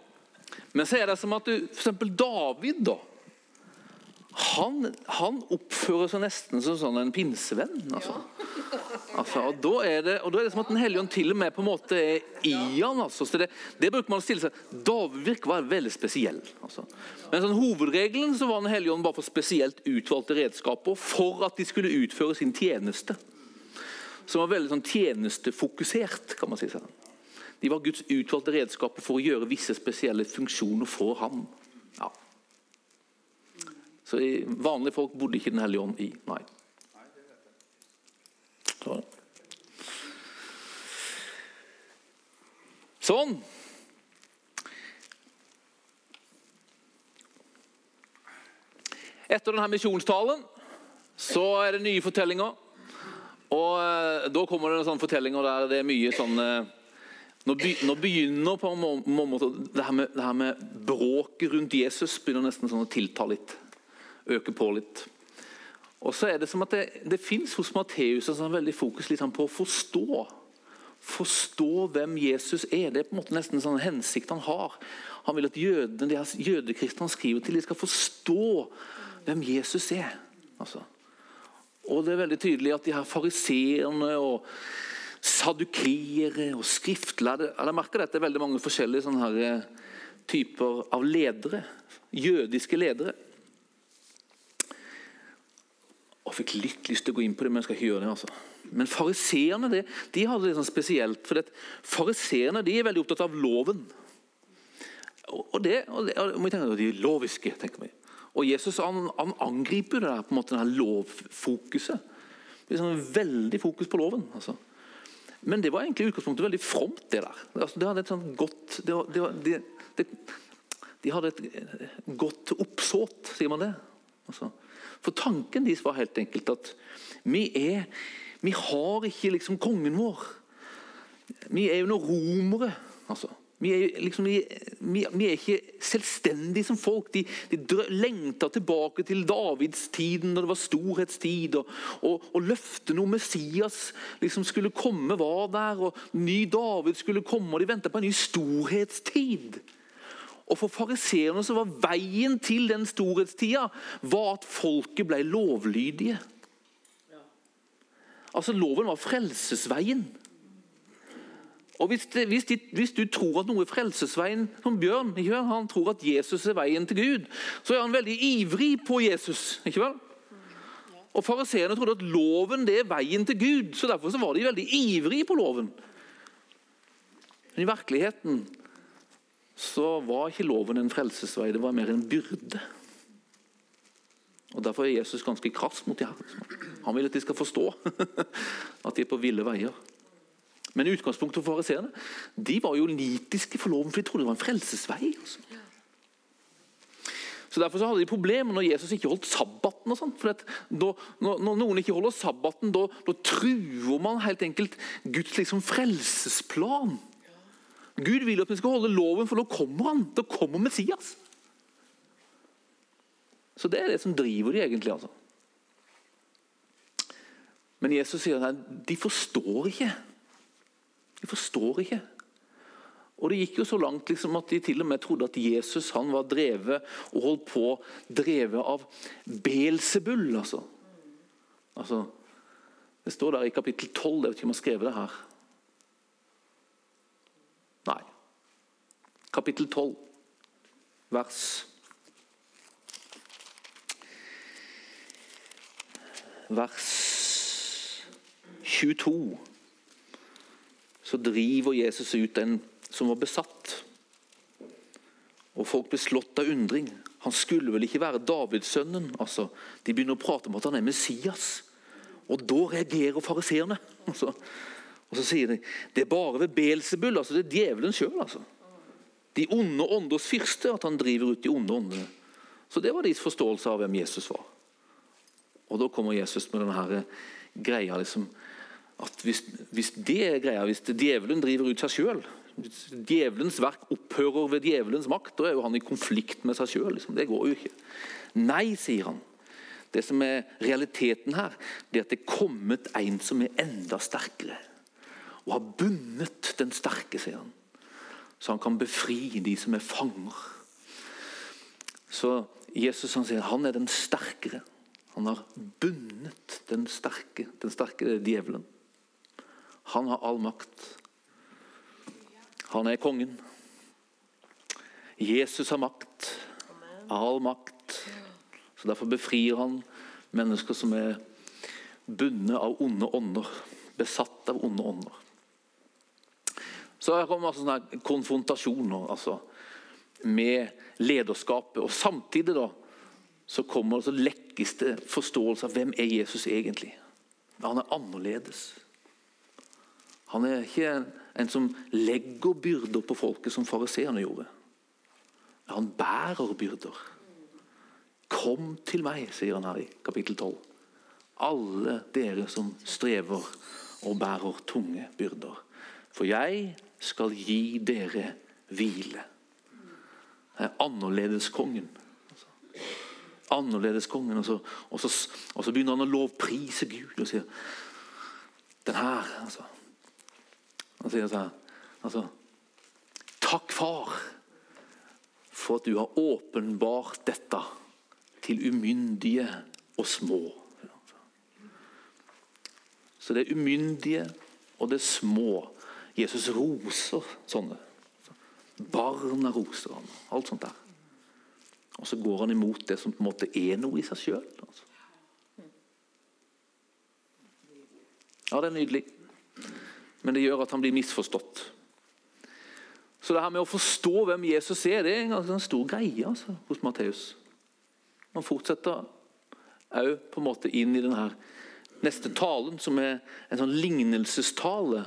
Men så er det som at du, for eksempel David, da. Han, han oppfører seg nesten som sånn en pinsevenn. altså. Altså, og, da er det, og da er det som at Den hellige ånd til og med på en måte er i han. altså. Så det, det bruker man å stille seg. David virker å være veldig spesiell. altså. Men sånn hovedregelen så var Den hellige ånd bare for spesielt utvalgte redskaper for at de skulle utføre sin tjeneste. Som var veldig sånn tjenestefokusert, kan man si. sånn. De var Guds utvalgte redskaper for å gjøre visse spesielle funksjoner for ham. Ja. Så vanlige folk bodde ikke Den hellige ånd i. Nei. Så. Sånn. Etter denne misjonstalen så er det nye fortellinger. Og eh, Da kommer det sånne fortellinger der det er mye sånn eh, Nå, begynner på en må- må- måte det her, med, med bråket rundt Jesus begynner nesten sånn å tilta litt. Øke på litt. Og så er Det som at det, det fins hos Matteus sånn veldig fokus sånn på å forstå. Forstå hvem Jesus er. Det er på en måte nesten en sånn hensikt han har. Han vil at jødene, de her jødekristne han skriver til, de skal forstå hvem Jesus er. Altså. Og det er veldig tydelig at de her fariseerne og sadukeere og skriftlærde Jeg merker dette er veldig mange forskjellige sånne her eh, typer av ledere. Jødiske ledere. Og fikk litt lyst til å gå inn på det, men jeg skal ikke gjøre det. altså. Men fariseerne de, de hadde det sånn spesielt. for Fariseerne de er veldig opptatt av loven. Og det, og det og tenker, De er loviske, tenker vi. Og Jesus han, han angriper det der, på en måte, det her lovfokuset. Det er sånn veldig fokus på loven. altså. Men det var egentlig utgangspunktet veldig fromt, det der. Altså, det hadde et sånn godt det var, det var, det, De hadde et godt oppsåt, sier man det? Altså. For tanken deres var helt enkelt at vi er Vi har ikke liksom kongen vår. Vi er jo noen romere. altså. Vi er, liksom, vi, vi, er ikke selvstendige som folk. De, de lengta tilbake til Davidstiden, da det var storhetstid. Og, og, og løftene om Messias liksom skulle komme, var der. og Ny David skulle komme, og de venta på en ny storhetstid. Og For fariseerne så var veien til den storhetstida var at folket ble lovlydige. Altså Loven var frelsesveien. Og hvis, det, hvis, de, hvis, du tror at noe er frelsesveien Som Bjørn vel? han tror at Jesus er veien til Gud, så er han veldig ivrig på Jesus. ikke vel? Og Fariseerne trodde at loven det er veien til Gud, så derfor så var de veldig ivrige på loven. Men i virkeligheten så var ikke loven en frelsesvei, det var mer en byrde. Og Derfor er Jesus ganske krass mot de her. Han vil at de skal forstå at de er på ville veier. Men utgangspunktet for fariseerne de var jo nitiske for loven, for de trodde det var en frelsesvei. Altså. Så Derfor så hadde de problemer når Jesus ikke holdt sabbaten. og sånt, for da, når noen ikke holder sabbaten, da, da truer man helt enkelt Guds liksom frelsesplan. Gud vil at vi skal holde loven, for nå kommer han. Da kommer Messias. Så det er det som driver de egentlig. altså. Men Jesus sier at de forstår ikke. De forstår ikke. Og Det gikk jo så langt liksom, at de til og med trodde at Jesus han var drevet og holdt på drevet av Belsebull. Altså. altså, det står der i kapittel 12. Jeg vet ikke om jeg har skrevet det her. Nei. Kapittel 12, vers Vers 22 så driver Jesus ut en som var besatt. Og folk ble slått av undring. Han skulle vel ikke være Davidsønnen? Altså, de begynner å prate om at han er Messias. Og da reagerer fariseerne. Altså, og så sier de det er bare ved Belsebul, altså det er djevelen sjøl. Altså. De onde ånders fyrste, at han driver ut de onde åndene. Så det var deres forståelse av hvem Jesus var. Og da kommer Jesus med denne greia liksom, at hvis, hvis det er greia, hvis djevelen driver ut seg sjøl Djevelens verk opphører ved djevelens makt. Da er jo han i konflikt med seg sjøl. Liksom. Det går jo ikke. Nei, sier han. Det som er realiteten her, det er at det er kommet en som er enda sterkere. Og har bundet den sterke, sier han. Så han kan befri de som er fanger. Så Jesus han sier han er den sterkere. Han har bundet den sterke. Den sterke er djevelen. Han har all makt. Han er kongen. Jesus har makt. All makt. Så Derfor befrir han mennesker som er bundet av onde ånder. Besatt av onde ånder. Så her kommer altså sånne konfrontasjoner altså, med lederskapet. Og Samtidig da, så kommer det så lekkes det forståelse av hvem er Jesus egentlig. Han er annerledes. Han er ikke en som legger byrder på folket, som fariseerne gjorde. Han bærer byrder. Kom til meg, sier han her i kapittel 12. Alle dere som strever og bærer tunge byrder. For jeg skal gi dere hvile. Det er annerledeskongen. Annerledeskongen. Og så, og, så, og så begynner han å lovprise Gud og sier Den her, altså. Han sier sånn altså, Takk, far, for at du har åpenbart dette til umyndige og små. Så det er umyndige og det er små. Jesus roser sånne. Barna roser han. Alt sånt der. Og så går han imot det som på en måte er noe i seg sjøl. Altså. Ja, det er nydelig. Men det gjør at han blir misforstått. Så det her med å forstå hvem Jesus er, det er en ganske stor greie altså, hos Matteus. Han fortsetter òg inn i denne neste talen, som er en sånn lignelsestale.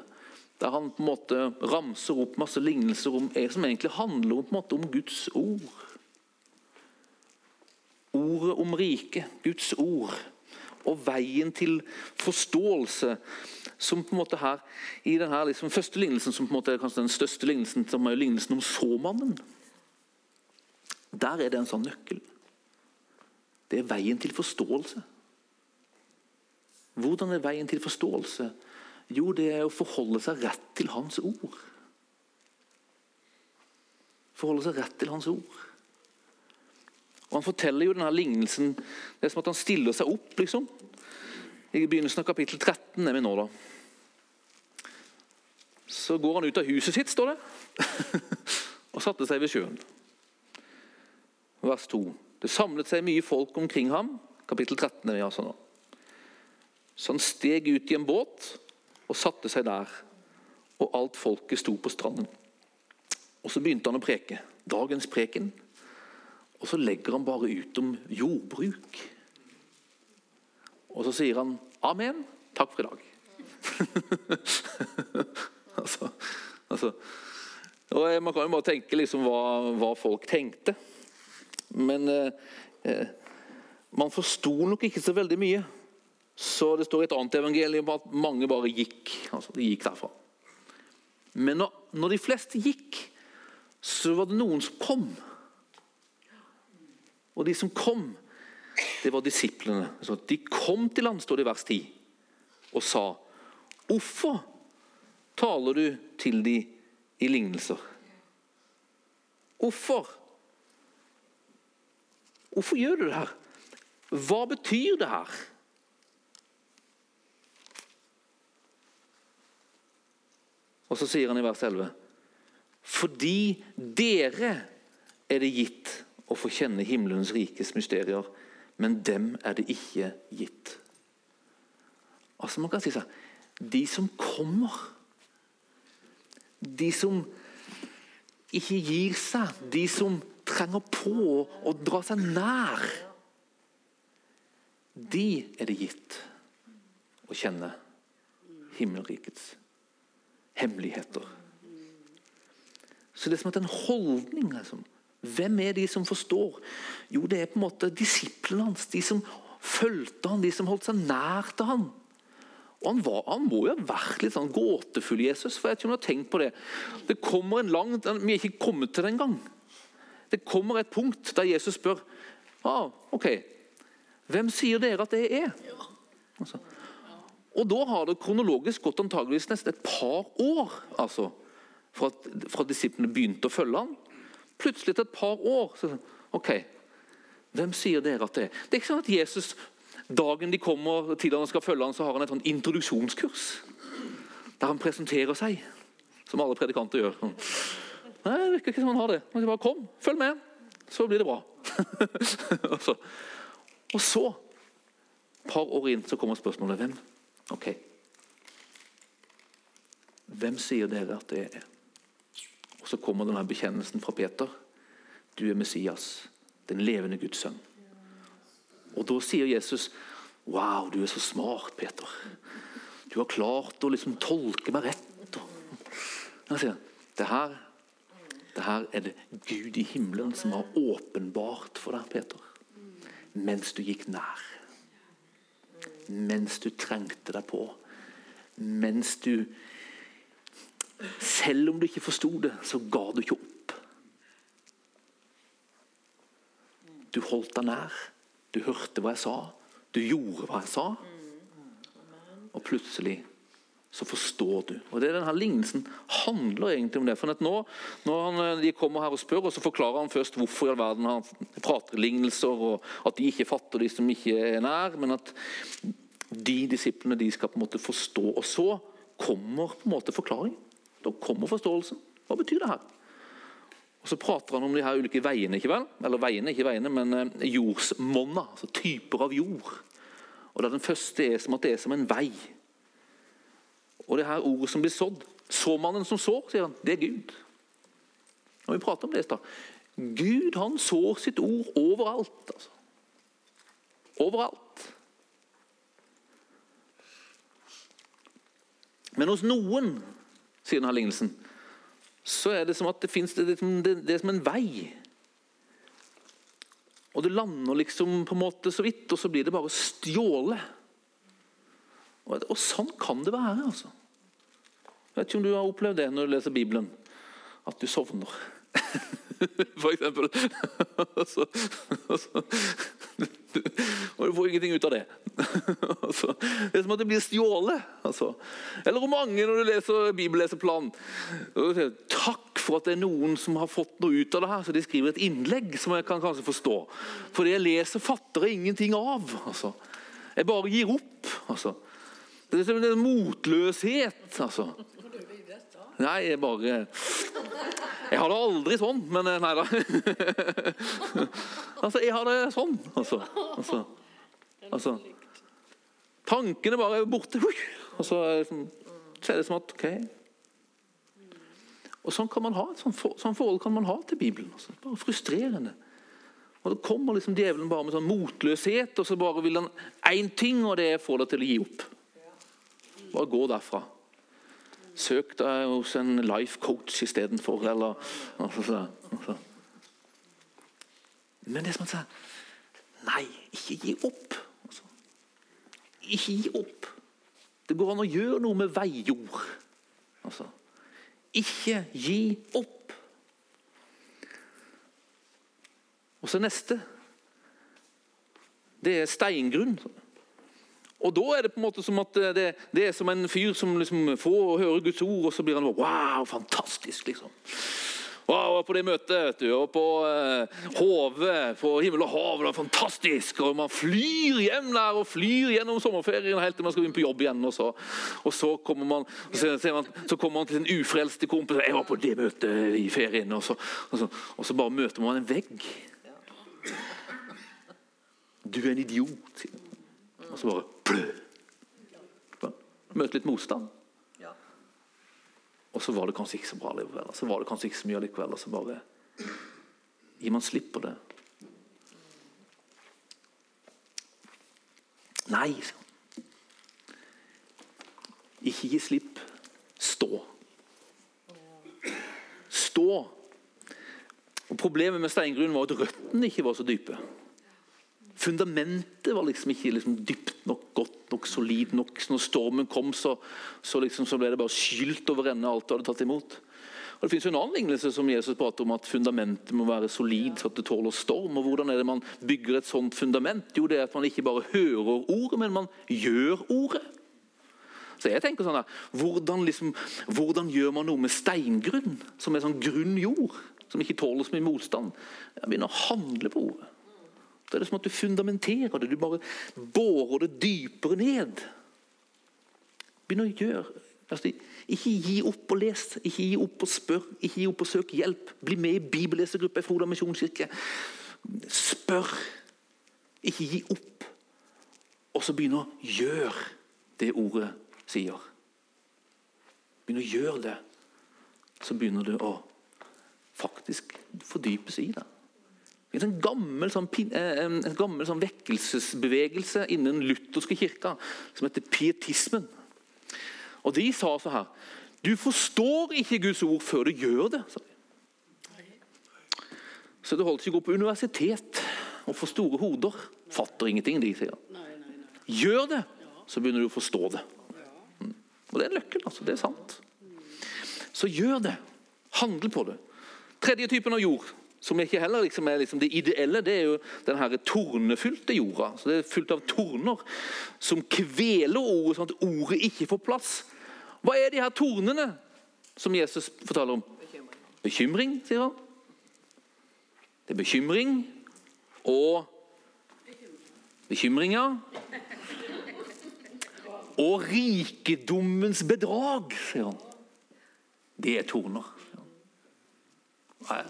Der han på en måte ramser opp masse lignelser om, som egentlig handler om, måte om Guds ord. Ordet om riket, Guds ord. Og veien til forståelse, som på en måte her i denne liksom, første lignelsen, som på en måte er kanskje den største lignelsen, som er lignelsen om såmannen. Der er det en sånn nøkkel. Det er veien til forståelse. Hvordan er veien til forståelse? Jo, det er å forholde seg rett til Hans ord. Forholde seg rett til Hans ord. Og Han forteller jo denne lignelsen Det er som at han stiller seg opp. liksom. I begynnelsen av kapittel 13 er vi nå, da. Så går han ut av huset sitt, står det, og satte seg ved sjøen. Vers 2. Det samlet seg mye folk omkring ham. Kapittel 13 er vi altså nå. Så han steg ut i en båt og satte seg der. Og alt folket sto på stranden. Og Så begynte han å preke. Dagens preken. Og så legger han bare ut om jordbruk. Og så sier han 'Amen. Takk for i dag'. altså, altså, og Man kan jo bare tenke liksom hva, hva folk tenkte. Men eh, eh, man forsto nok ikke så veldig mye. Så Det står i et annet evangelium at mange bare gikk. altså De gikk derfra. Men når, når de fleste gikk, så var det noen som kom. Og de som kom, det var disiplene. De kom til ham, står det i vers 10, og sa Hvorfor taler du til de i lignelser? Hvorfor? Hvorfor gjør du det her? Hva betyr det her? Og så sier han i vers 11.: Fordi dere er det gitt å få kjenne himmelens rikes mysterier, men dem er det ikke gitt. Altså man kan si sånn, De som kommer, de som ikke gir seg, de som trenger på å dra seg nær, de er det gitt å kjenne himmelrikets hemmeligheter. Så det er som at en holdning liksom. Hvem er de som forstår? Jo, det er på en måte disiplene hans. De som fulgte han, de som holdt seg nær til han. Og han, var, han må jo ha vært litt sånn gåtefull, Jesus. for jeg tror han har tenkt på Det Det kommer en lang, Vi er ikke kommet til det engang. Det kommer et punkt der Jesus spør ah, ok, hvem sier dere at det er. Altså, og Da har det kronologisk gått antageligvis nesten et par år altså, fra, fra disiplene begynte å følge ham. Plutselig et par år så, ok, Hvem sier dere at det er? Det er ikke sånn at Jesus, dagen de kommer til han skal følge ham, så har han et sånn introduksjonskurs. Der han presenterer seg, som alle predikanter gjør. Nei, det virker ikke som han har det. Han sier bare 'kom, følg med', så blir det bra. og så, et par år inn, så kommer spørsmålet hvem Ok. Hvem sier dere at det er? Og Så kommer denne bekjennelsen fra Peter. Du er Messias, den levende Guds sønn. Og Da sier Jesus, 'Wow, du er så smart, Peter. Du har klart å liksom tolke meg rett.' Det her, det her er det Gud i himmelen som har åpenbart for deg, Peter. Mens du gikk nær. Mens du trengte deg på. Mens du Selv om du ikke forsto det, så ga du ikke opp. Du holdt deg nær. Du hørte hva jeg sa. Du gjorde hva jeg sa. Og plutselig så forstår du. Og det er denne Lignelsen handler egentlig om det. For nå, Når han, de kommer her og spør, og så forklarer han først hvorfor i all verden han prater lignelser, og at de ikke fatter de som ikke er nær, men at de disiplene de skal på en måte forstå. Og så kommer på en måte forklaring. Da kommer forståelsen. Hva betyr det her? Og Så prater han om de her ulike veiene, ikke vel? Eller veiene, ikke veiene, men eh, jordsmonna. Altså typer av jord. Og da Den første er som at det er som en vei. Og det her ordet som blir sådd Såmannen som sår, sier han, det er Gud. Og vi prater om det i stad. Gud han sår sitt ord overalt. altså. Overalt. Men hos noen, sier denne lignelsen, så er det som at det fins det, det, det er som en vei. Og det lander liksom på en måte så vidt, og så blir det bare stjålet. Og, og sånn kan det være. altså. Jeg vet ikke om du har opplevd det når du leser Bibelen. At du sovner. For eksempel. og, så, og, så, du får ingenting ut av det. Altså, det er som at det blir stjålet. Altså. Eller hvor mange når du leser bibelleseplanen Takk for at det er noen som har fått noe ut av det her, så de skriver et innlegg som jeg kan kanskje forstå. For det jeg leser, fatter jeg ingenting av. Altså. Jeg bare gir opp. Altså. Det er som en motløshet. altså. Nei, jeg bare Jeg har det aldri sånn, men eh, nei da. altså, jeg har det sånn, altså. altså. altså. Tankene bare er borte. Og sånn, så er det som at OK. Og Sånn kan man ha, sånn, for, sånn forhold kan man ha til Bibelen. Altså. Bare frustrerende. Og Da kommer liksom djevelen bare med sånn motløshet, og så bare vil han én ting, og det er å få deg til å gi opp. Bare gå derfra. Søk deg hos en life coach istedenfor, eller altså, altså. Men det som han sa Nei, ikke gi opp. Altså. Ikke gi opp. Det går an å gjøre noe med veijord. Altså. Ikke gi opp. Og så neste. Det er steingrunn. Og Da er det på en måte som at det, det er som en fyr som liksom får og hører Guds ord, og så blir han wow, fantastisk. liksom. Wow, på det møtet vet du, og på eh, HV, på himmel og hav. Det var fantastisk. og Man flyr hjem der og flyr gjennom sommerferien helt til man skal begynne på jobb igjen. Og så, og så, kommer, man, så, man, så kommer man til en ufrelste kompis. 'Jeg var på det møtet i ferien.' Og så, og så, og så bare møter man en vegg. Du er en idiot. sier han. Og så bare plø. Møte litt motstand. Og så var det kanskje ikke så bra likevel. Så var det kanskje ikke så mye likevel. Og så bare gir man slipp på det. Nei. Ikke gi slipp. Stå. Stå. Og Problemet med steingrunnen var at røttene ikke var så dype. Fundamentet var liksom ikke liksom dypt nok, godt nok, solid nok. Så når stormen kom, så, så, liksom, så ble det bare skylt over ende alt du hadde tatt imot. Og Det finnes jo en annen lignelse som Jesus prater om at fundamentet må være solid så at det tåler storm. og Hvordan er det man bygger et sånt fundament? Jo, det er at man ikke bare hører ordet, men man gjør ordet. Så jeg tenker sånn der, hvordan, liksom, hvordan gjør man noe med steingrunn, som er sånn grunn jord, som ikke tåler så mye motstand? Jeg begynner å handle på ordet. Da er det som at du fundamenterer det. Du bare bårer det dypere ned. Begynn å gjøre altså, Ikke gi opp og les, ikke gi opp og spør, ikke gi opp og søk hjelp. Bli med i bibellesergruppa i Froda misjonskirke. Spør. Ikke gi opp. Og så begynn å gjøre det ordet sier. Begynn å gjøre det. Så begynner du å faktisk fordype seg i det. Det en gammel, sånn, en gammel sånn vekkelsesbevegelse innen lutherske kirka som heter pietismen. Og De sa så her Du forstår ikke Guds ord før du gjør det. sa de. Så det holdt ikke å gå på universitet og få store hoder. Fatter ingenting, de sier. Gjør det, så begynner du å forstå det. Mm. Og det er nøkkelen. altså. Det er sant. Så gjør det. Handle på det. Tredje typen av jord, som ikke heller liksom er liksom det ideelle, det er jo den her tornefylte jorda. Så Det er fullt av torner som kveler ordet, sånn at ordet ikke får plass. Hva er de her tornene som Jesus fortaler om? Bekymring, sier han. Det er bekymring og Bekymringer. Og rikdommens bedrag, sier han. Det er torner. Nei.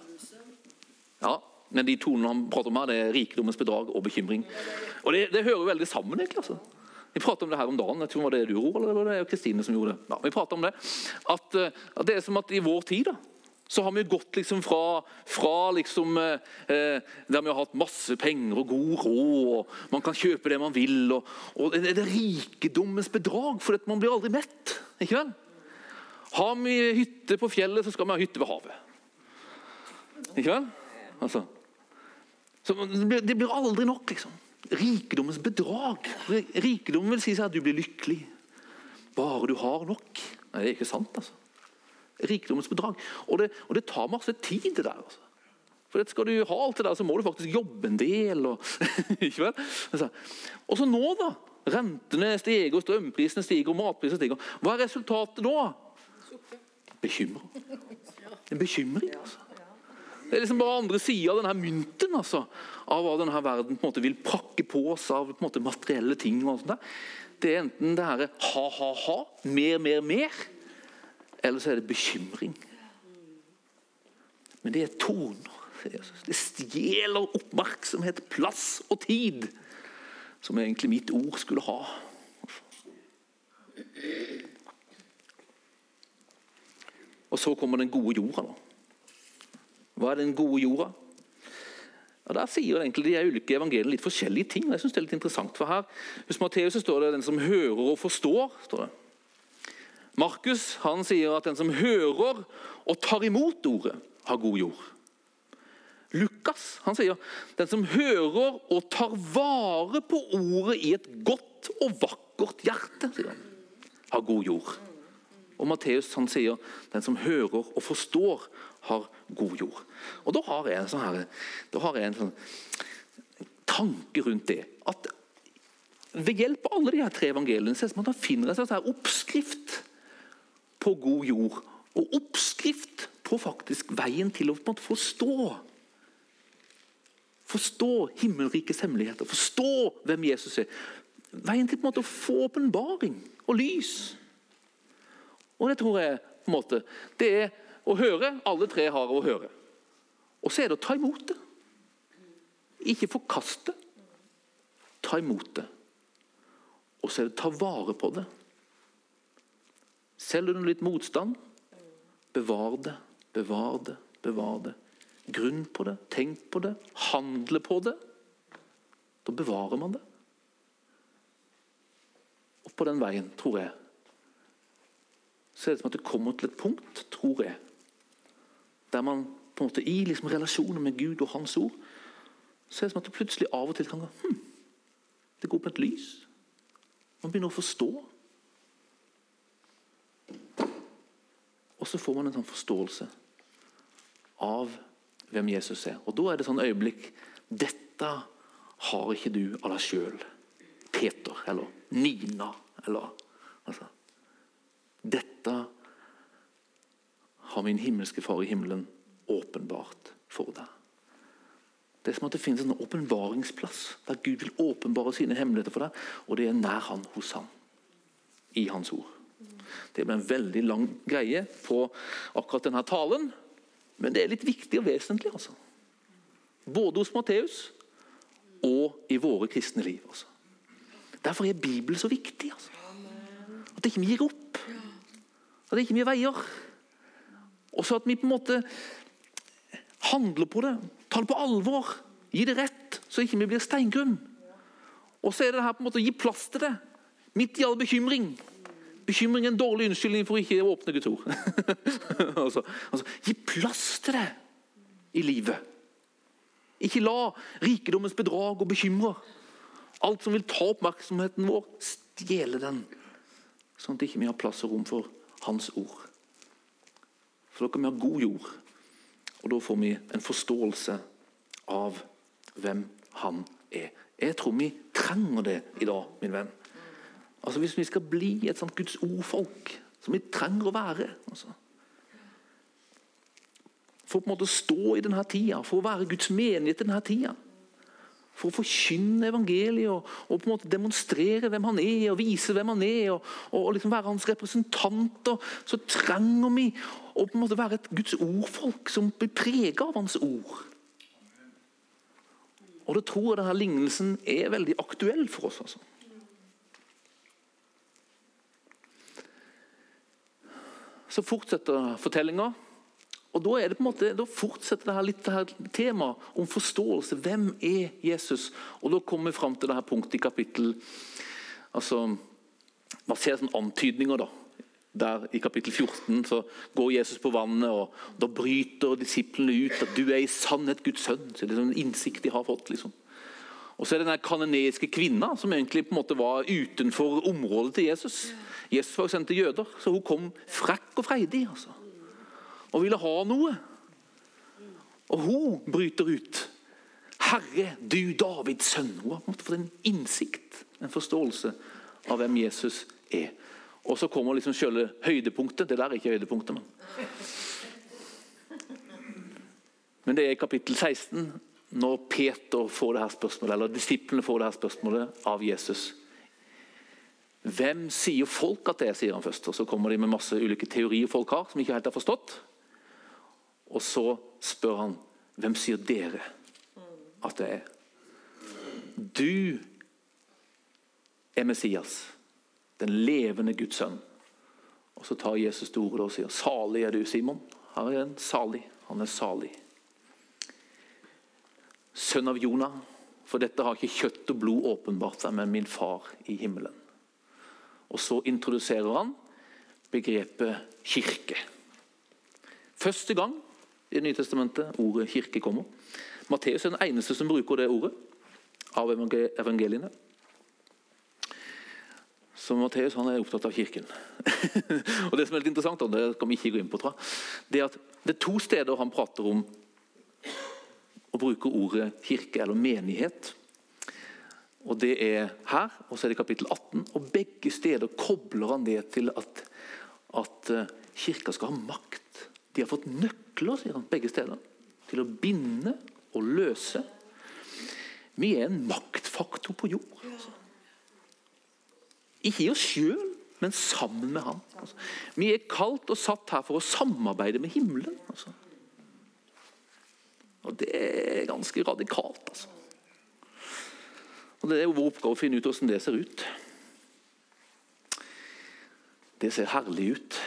Ja, men de tonene han prater om her, det er rikdommens bedrag og bekymring. Og Det, det hører veldig sammen. egentlig. altså. Vi pratet om det her om dagen. jeg tror Var det du, Roald, eller var det Kristine som gjorde det? Ja, vi om det. At, eh, at det er som at i vår tid da, så har vi gått liksom fra, fra liksom, eh, eh, der vi har hatt masse penger og god råd, og man kan kjøpe det man vil. og, og Det er det rikdommens bedrag, for man blir aldri mett. ikke vel? Har vi hytte på fjellet, så skal vi ha hytte ved havet. Ikke vel? Altså. Så det blir, det blir aldri nok, liksom. Rikdommens bedrag. Rikdom vil si seg at du blir lykkelig. Bare du har nok. Nei, det er ikke sant, altså. Rikdommens bedrag. Og det, og det tar masse tid, det der. altså. For Skal du ha alt det der, så må du faktisk jobbe en del. Og, ikke vel? Altså. Og så nå, da. Rentene stiger, strømprisene stiger, og matprisene stiger. Hva er resultatet nå? Bekymring. En bekymring, altså. Det er liksom bare andre sida av denne mynten altså, av hva denne verden på en måte vil prakke på oss av måte materielle ting. og sånt der. Det er enten det her ha-ha-ha, mer, mer, mer, eller så er det bekymring. Men det er toner. Det stjeler oppmerksomhet, plass og tid, som egentlig mitt ord skulle ha. Og så kommer den gode jorda. da. Hva er den gode jorda? Og Der sier egentlig de ulike evangeliene litt forskjellige ting. og jeg synes det er litt interessant, for her Hos Matteus står det 'den som hører og forstår'. står det. Markus han sier at 'den som hører og tar imot ordet, har god jord'. Lukas han sier 'den som hører og tar vare på ordet i et godt og vakkert hjerte', sier han, har god jord. Og Matteus han sier 'den som hører og forstår, har god jord'. Og Da har jeg en sånn, her, da har jeg en sånn tanke rundt det. At ved hjelp av alle de her tre evangeliene så er at man finner en sånn her oppskrift på god jord. Og oppskrift på faktisk veien til å forstå. Forstå himmelrikets hemmeligheter, forstå hvem Jesus er. Veien til å få åpenbaring og lys. Og det tror jeg på en måte, det er å høre. Alle tre har å høre. Og så er det å ta imot det. Ikke forkaste. Ta imot det. Og så er det å ta vare på det. Selv under litt motstand, bevar det, bevar det, bevar det. Grunn på det, tenk på det, handle på det. Da bevarer man det. Og på den veien, tror jeg, så er det som at det kommer til et punkt, tror jeg, der man på en måte i liksom relasjoner med Gud og Hans ord, så er det som at det plutselig av og til kan gå hm, Det går på et lys. Man begynner å forstå. Og så får man en sånn forståelse av hvem Jesus er. Og Da er det sånn øyeblikk Dette har ikke du av deg sjøl, Peter eller Nina. eller altså, Dette har min himmelske Far i himmelen åpenbart for deg. Det er som at det finnes en åpenbaringsplass der Gud vil åpenbare sine hemmeligheter for deg, og det er nær han hos han. I hans ord. Det ble en veldig lang greie på akkurat denne talen, men det er litt viktig og vesentlig. altså. Både hos Matteus og i våre kristne liv. altså. Derfor er Bibelen så viktig. altså. At ikke vi gir opp. At ikke vi veier. Og så at vi på en måte handler på det, tar det på alvor, gir det rett, så ikke vi blir steingrunn. Og så er det her på en måte å gi plass til det, midt i all bekymring. bekymring er en dårlig unnskyldning for ikke å åpne Guds ord. altså, altså, gi plass til det i livet. Ikke la rikdommens bedrag og bekymre. alt som vil ta oppmerksomheten vår, stjele den. Sånn at ikke vi har plass og rom for Hans ord. For da kan vi ha god jord, og da får vi en forståelse av hvem Han er. Jeg tror vi trenger det i dag, min venn. Altså Hvis vi skal bli et sånt Guds ord-folk, som vi trenger å være altså. For å på en måte stå i denne tida, for å være Guds menighet i denne tida. For å forkynne evangeliet og, og, på en måte demonstrere hvem han er, og vise hvem han er, og, og liksom være hans representanter, så trenger vi å på en måte være et Guds ord-folk som blir prega av hans ord. Og da tror jeg denne lignelsen er veldig aktuell for oss. altså. Så fortsetter fortellinga. Og Da er det på en måte, da fortsetter det her litt det her temaet om forståelse. Hvem er Jesus? Og Da kommer vi fram til det her punktet i kapittel altså, Man ser sånne antydninger. da. Der I kapittel 14 så går Jesus på vannet, og da bryter disiplene ut at du er i sannhet Guds sønn. Så det er sånn en innsikt de har fått. liksom. Og så er det den kanoneiske kvinna som egentlig på en måte var utenfor området til Jesus. Jesus var sendt til jøder, så hun kom frekk og freidig. altså og ville ha noe. Og hun bryter ut. Herre, du Davids sønn. Hun har på en måte fått en innsikt, en forståelse av hvem Jesus er. Og så kommer liksom selve høydepunktet. Det der er ikke høydepunktet, men Men det er i kapittel 16, når Peter får det her spørsmålet, eller disiplene får det her spørsmålet av Jesus. Hvem sier folk at det er, sier han først. Og Så kommer de med masse ulike teorier folk har, som ikke helt har forstått. Og så spør han hvem sier dere at det er. Du er Messias, den levende Guds sønn. Og Så tar Jesus til orde og sier salig er du, Simon. Han er en salig. Han er salig. Sønn av Jonah, for dette har ikke kjøtt og blod åpenbart seg, men min far i himmelen. Og Så introduserer han begrepet kirke. Første gang i Det nye testamentet ordet kirke kommer. Matteus er den eneste som bruker det ordet av evangeliene. Så Matteus er opptatt av kirken. og Det som er litt interessant, og det kan vi ikke gå inn på, tror jeg, det er at det er to steder han prater om og bruker ordet kirke eller menighet. Og Det er her, og så er det kapittel 18. og Begge steder kobler han det til at, at eh, kirka skal ha makt. De har fått nøkler, sier han, begge steder, til å binde og løse. Vi er en maktfaktor på jord. Altså. Ikke i oss sjøl, men sammen med Han. Altså. Vi er kalt og satt her for å samarbeide med himmelen. Altså. Og Det er ganske radikalt. altså. Og Det er jo vår oppgave å finne ut hvordan det ser ut. Det ser herlig ut.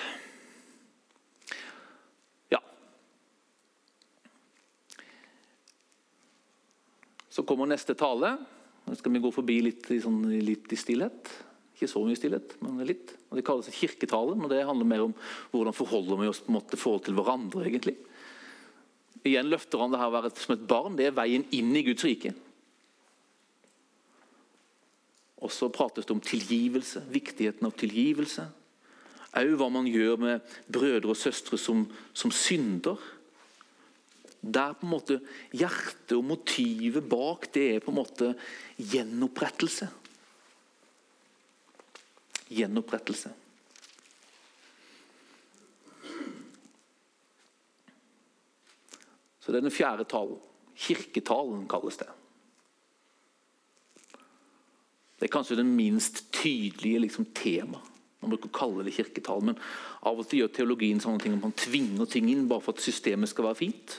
Så kommer neste tale. Nå skal vi gå forbi litt, sånn, litt i stillhet. Ikke så mye stillhet, men litt. Og Det kalles kirketalen, og det handler mer om hvordan forholder vi oss på en måte forhold til hverandre. egentlig. Igjen løfter han det her å være som et barn. Det er veien inn i Guds rike. Og så prates det om tilgivelse, viktigheten av tilgivelse. Òg hva man gjør med brødre og søstre som, som synder. Der på en måte hjertet og motivet bak det er på en måte gjenopprettelse. Gjenopprettelse. Så Det er den fjerde talen. Kirketalen kalles det. Det er kanskje den minst tydelige liksom, tema. Man bruker å kalle det kirketall, men av og til gjør teologien sånne ting at man tvinger ting inn bare for at systemet skal være fint.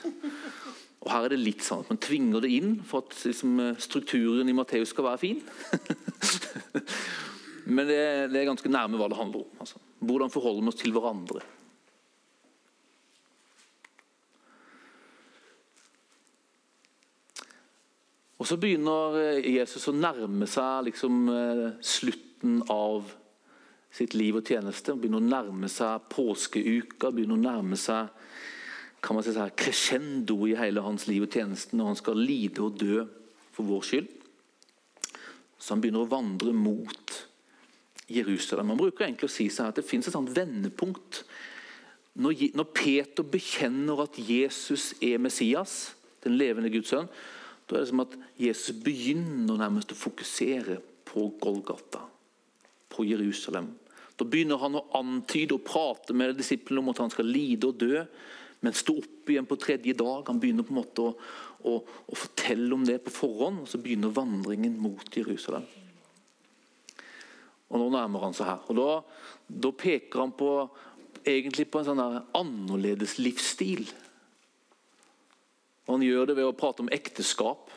Og Her er det litt sånn at man tvinger det inn for at liksom, strukturen i Matteus skal være fin. men det, det, er ganske nærme hva det handler om. Altså. Hvordan forholder vi oss til hverandre? Og Så begynner Jesus å nærme seg liksom, slutten av sitt liv og tjeneste. Begynner å nærme seg påskeuka, begynner å nærme seg kan man si så her, crescendo i hele hans liv og tjeneste når han skal lide og dø for vår skyld. Så han begynner å vandre mot Jerusalem. Man bruker egentlig å si seg at det fins et sånt vendepunkt. Når Peter bekjenner at Jesus er Messias, den levende Guds sønn, da er det som at Jesus begynner nærmest å fokusere på Golgata, på Jerusalem. Da begynner han å antyde og prate med disiplene om at han skal lide og dø, men stå opp igjen på tredje dag. Han begynner på en måte å, å, å fortelle om det på forhånd, og så begynner vandringen mot Jerusalem. Og Nå nærmer han seg her. og Da, da peker han på, egentlig på en sånn annerledes livsstil. Og Han gjør det ved å prate om ekteskap.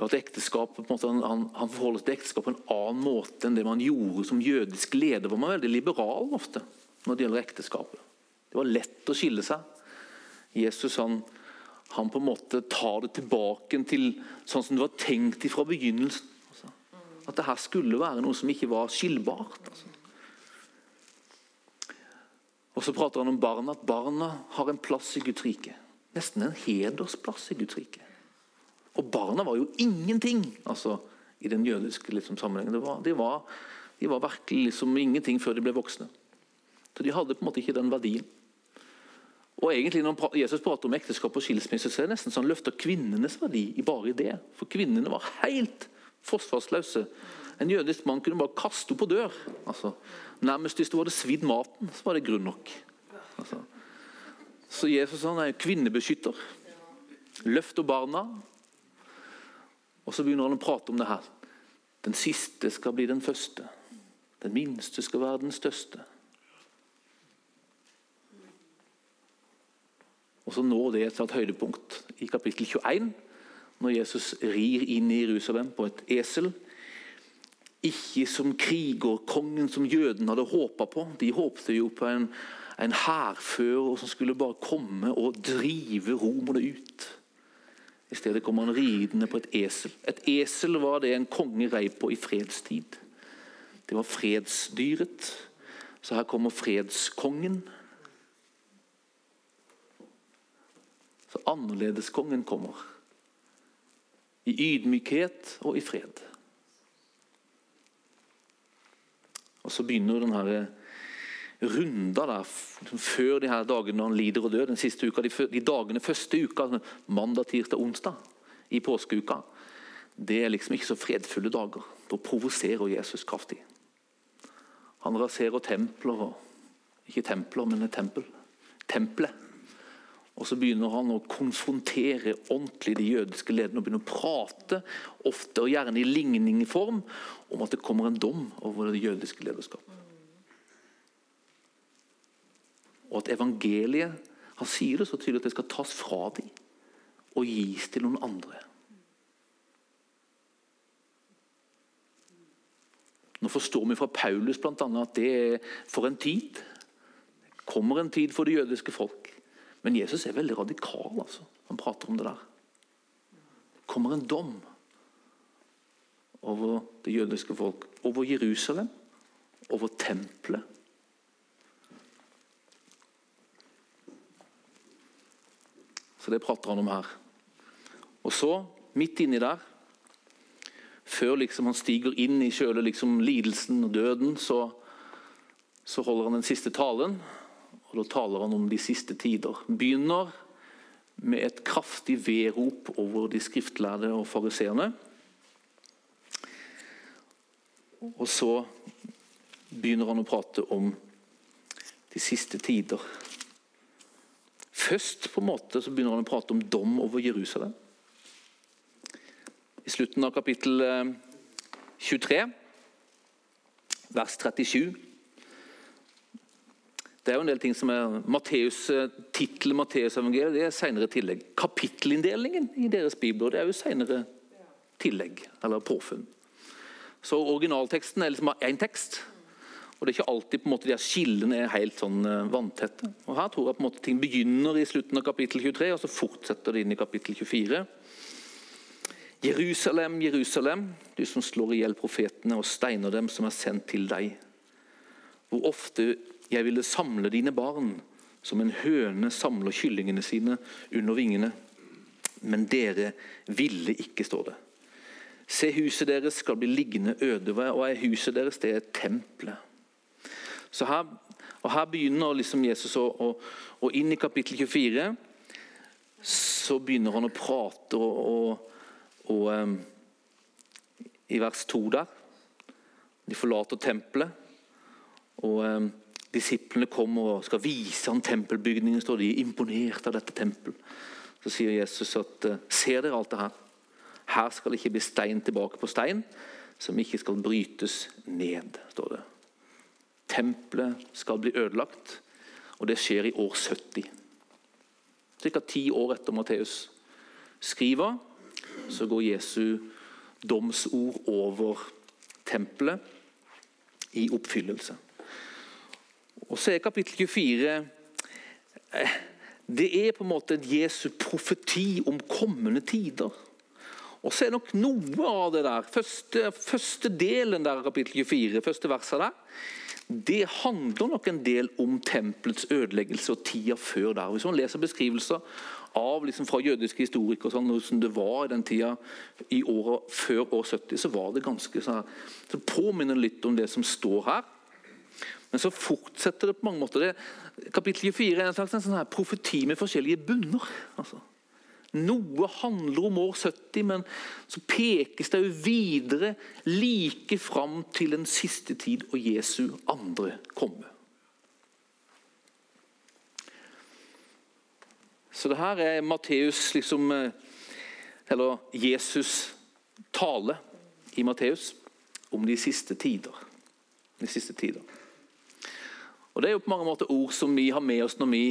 At ekteskap, på en måte, han, han forholder seg til ekteskap på en annen måte enn det man gjorde som jødisk leder. var man veldig liberal ofte når det gjelder ekteskapet. Det var lett å skille seg. Jesus han, han på en måte tar det tilbake til sånn som det var tenkt fra begynnelsen. Altså. At det her skulle være noe som ikke var skillbart. Altså. Og så prater han om barna, at barna har en plass i Guds rike. Nesten en hedersplass i Guds rike. Og barna var jo ingenting altså, i den jødiske liksom, sammenhengen. Det var, de, var, de var virkelig liksom ingenting før de ble voksne. Så De hadde på en måte ikke den verdien. Og egentlig Når Jesus prater om ekteskap og skilsmisse, så er det nesten sånn løfter kvinnenes verdi i bare i det. For kvinnene var helt forsvarsløse. En jødisk mann kunne bare kaste henne på dør. Altså, nærmest hvis du hadde svidd maten, så var det grunn nok. Altså. Så Jesus han er kvinnebeskytter. Løfter barna. Og så begynner han å prate om det her. Den siste skal bli den første. Den minste skal være den største. Og så når det et høydepunkt i kapittel 21, når Jesus rir inn i Jerusalem på et esel. Ikke som krigerkongen som jødene hadde håpa på. De håpte jo på en, en hærfører som skulle bare komme og drive romerne ut. I stedet kommer han ridende på et esel. Et esel var det en konge rei på i fredstid. Det var fredsdyret. Så her kommer fredskongen. Så annerledeskongen kommer. I ydmykhet og i fred. Og så begynner den her runda der før de her dagene når han lider og dør. Den siste uka, de, de dagene første uka, altså mandag, tirsdag, onsdag i påskeuka, det er liksom ikke så fredfulle dager. Da provoserer Jesus kraftig. Han raserer templer og Ikke templer, men et tempel. Tempelet. Og så begynner han å konfrontere ordentlig de jødiske lederne og begynner å prate, ofte og gjerne i ligningsform, om at det kommer en dom over det jødiske lederskapet. Og at evangeliet Han sier det så tydelig at det skal tas fra dem og gis til noen andre. Nå forstår vi fra Paulus annet at det er for en tid. Det kommer en tid for det jødiske folk. Men Jesus er veldig radikal. altså. Han prater om det der. Det kommer en dom over det jødiske folk. Over Jerusalem, over tempelet. Så det prater han om her. Og så, midt inni der, før liksom han stiger inn i sjøle liksom lidelsen og døden, så, så holder han den siste talen. Og Da taler han om de siste tider. Begynner med et kraftig vedrop over de skriftlærde og fariseerne. Og så begynner han å prate om de siste tider. Først på en måte så begynner han å prate om dom over Jerusalem. I slutten av kapittel eh, 23, vers 37 det er jo en del ting som er Matteus, eh, Tittelen Matteusevangeliet det er senere tillegg. Kapittelinndelingen i deres bibler det er jo senere tillegg, eller påfunn. Så originalteksten er liksom én tekst. Og det er ikke alltid på en måte de her skillene er helt sånn eh, vanntette. Og Her tror jeg på en måte ting begynner i slutten av kapittel 23, og så fortsetter det inn i kapittel 24. Jerusalem, Jerusalem, du som slår i hjel profetene og steiner dem som er sendt til deg. Hvor ofte jeg ville samle dine barn, som en høne samler kyllingene sine under vingene. Men dere ville ikke, står det. Se, huset deres skal bli liggende øde, og er huset deres det er tempelet. Så her, og her begynner liksom Jesus å, å, å inn i kapittel 24 så begynner han å prate og, og, og I vers 2 der De forlater tempelet. Og um, Disiplene kommer og skal vise han tempelbygningen. står De er imponert av dette tempelet. Så sier Jesus at uh, ser dere alt det her? Her skal det ikke bli stein tilbake på stein som ikke skal brytes ned. står det. Tempelet skal bli ødelagt, og det skjer i år 70. Ca. ti år etter Matteus skriver, så går Jesu domsord over tempelet i oppfyllelse. Og så er kapittel 24 eh, Det er på en måte et Jesu profeti om kommende tider. Og så er nok noe av det der, første, første delen der kapittel 24, første verset der, det handler nok en del om tempelets ødeleggelse og tida før der. Hvis man leser beskrivelser av liksom fra jødiske historikere sånn, som det var i den tida i året før år 70, så var det ganske så, så påminner litt om det som står her. Men så fortsetter det på mange måter. Det, kapittel 24 er en slags en sånn her profeti med forskjellige bunner. altså. Noe handler om år 70, men så pekes det jo videre like fram til den siste tid og Jesu andre komme. Så det her er Matteus liksom eh, Eller Jesus tale i Matteus om de siste tider. De siste tider. Og Det er jo på mange måter ord som vi har med oss når vi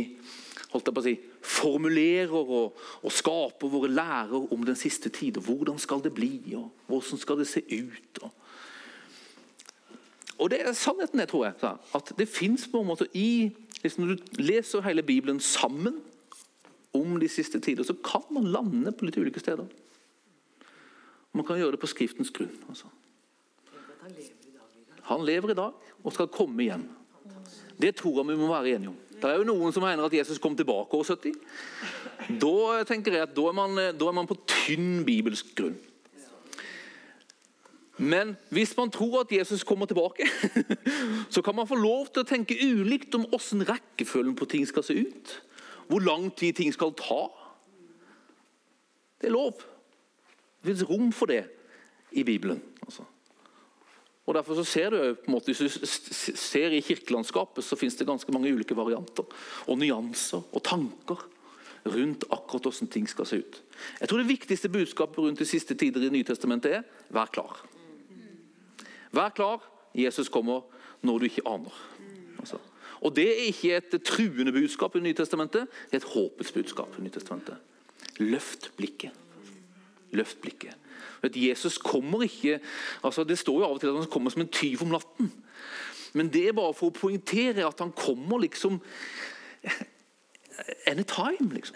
holdt jeg på å si, formulerer og, og skaper våre lærer om den siste tid. og Hvordan skal det bli, og hvordan skal det se ut? Og, og det er Sannheten jeg tror jeg, at det fins på en måte i liksom Når du leser hele Bibelen sammen om de siste tider, så kan man lande på litt ulike steder. Man kan gjøre det på Skriftens grunn. Altså. Han lever i dag og skal komme igjen. Det tror jeg vi må være enige om. Det er jo noen som mener at Jesus kom tilbake år 70. Da tenker jeg at da er man, da er man på tynn bibelsk grunn. Men hvis man tror at Jesus kommer tilbake, så kan man få lov til å tenke ulikt om hvordan rekkefølgen på ting skal se ut. Hvor lang tid ting skal ta. Det er lov. Det finnes rom for det i Bibelen. Altså. Og derfor så ser du på en måte, Hvis du ser i kirkelandskapet, så finnes det ganske mange ulike varianter. Og nyanser og tanker rundt akkurat hvordan ting skal se ut. Jeg tror Det viktigste budskapet rundt de siste tider i Nytestamentet er vær klar. Vær klar, Jesus kommer når du ikke aner. Altså. Og Det er ikke et truende budskap i Nytestamentet, det er et håpets budskap. i Nytestamentet. Løft blikket. Løft blikket. At Jesus kommer ikke altså Det står jo av og til at han kommer som en tyv om natten. Men det er bare for å poengtere at han kommer liksom anytime. liksom.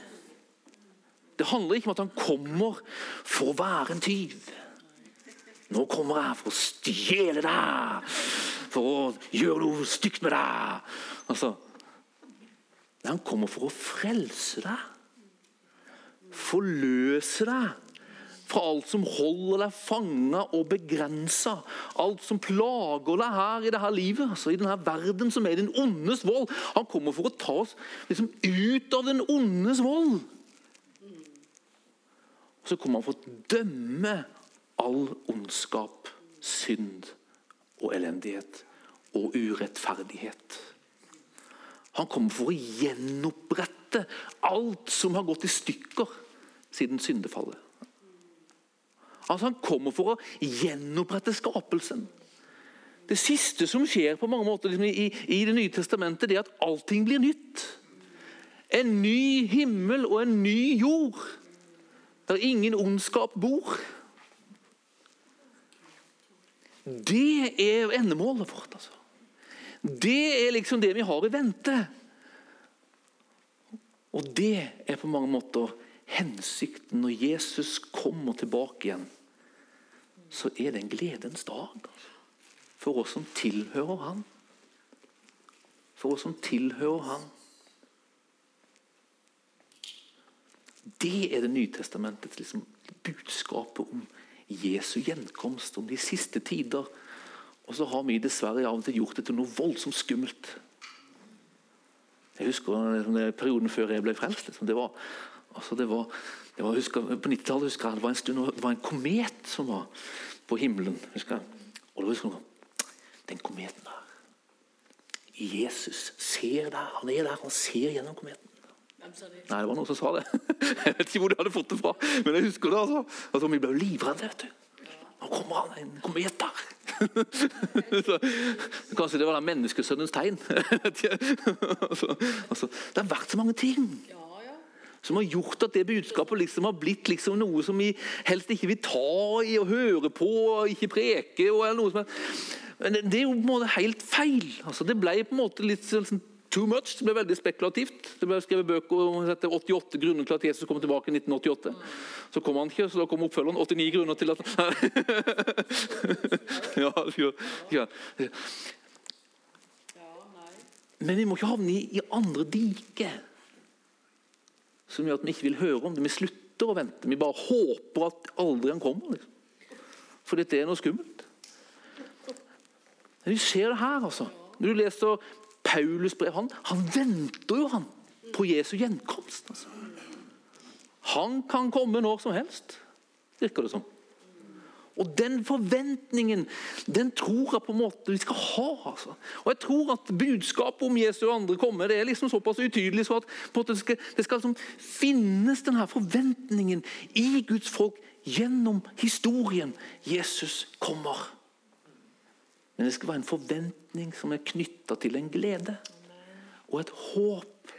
Det handler ikke om at han kommer for å være en tyv. Nå kommer jeg for å stjele deg, for å gjøre noe stygt med deg. Altså, han kommer for å frelse deg. Forløse deg fra alt som holder deg fanga og begrensa. Alt som plager deg her i dette livet, altså i denne verden som er din ondes vold. Han kommer for å ta oss liksom, ut av den ondes vold. Og så kommer han for å dømme all ondskap, synd og elendighet og urettferdighet. Han kommer for å gjenopprette alt som har gått i stykker siden syndefallet. Altså Han kommer for å gjenopprette skapelsen. Det siste som skjer på mange måter liksom, i, i, Det nye testamentet, det er at allting blir nytt. En ny himmel og en ny jord, der ingen ondskap bor. Det er endemålet vårt. altså. Det er liksom det vi har i vente. Og det er på mange måter hensikten når Jesus kommer tilbake igjen, så er det en gledens dag. altså. For oss som tilhører Han. For oss som tilhører Han. Det er Det nye testamentets liksom, budskapet om Jesu gjenkomst, om de siste tider. Og så har vi dessverre av og til gjort det til noe voldsomt skummelt. Jeg husker liksom, perioden før jeg ble frelst. Liksom, det var, altså, det var, det var husker, På 90-tallet husker jeg det var en stund, det var en komet som var på himmelen. husker jeg. Og da husker jeg, Den kometen der Jesus ser der, han er der, han ser gjennom kometen. Nei, det var noen som sa det. Jeg vet ikke hvor de hadde fått det fra. Men jeg husker det. altså. altså vi ble jo livredde. vet du. Nå kommer han en komet der. Så, kanskje det var den menneskesønnens tegn. altså, altså, det har vært så mange ting ja. Som har gjort at det budskapet liksom har blitt liksom noe som vi helst ikke vil ta i og høre på og ikke preke. Og, eller noe som er. Men det- det er jo på en måte helt feil. Altså, det ble på en måte litt sånn too much. Det ble veldig spekulativt. Det ble skrevet bøker om 88 grunner til at Jesus kom tilbake i 1988. Så kom han ikke, så da kom oppfølgeren 89 grunner til at ja, ja. Men vi må ikke havne i, i andre diker som gjør at vi ikke vil høre om det. Vi slutter å vente. Vi bare håper at aldri han kommer. Liksom. For dette er noe skummelt. Men Vi ser det her, altså. Når du leser Paulus brev, han, han venter jo han på Jesu gjenkomst. Altså. Han kan komme når som helst, virker det som. Og Den forventningen den tror jeg på en måte vi skal ha. altså. Og jeg tror at Budskapet om Jesu andre komme det er liksom såpass utydelig så at det skal, det skal liksom finnes denne forventningen i Guds folk gjennom historien. Jesus kommer. Men det skal være en forventning som er knytta til en glede og et håp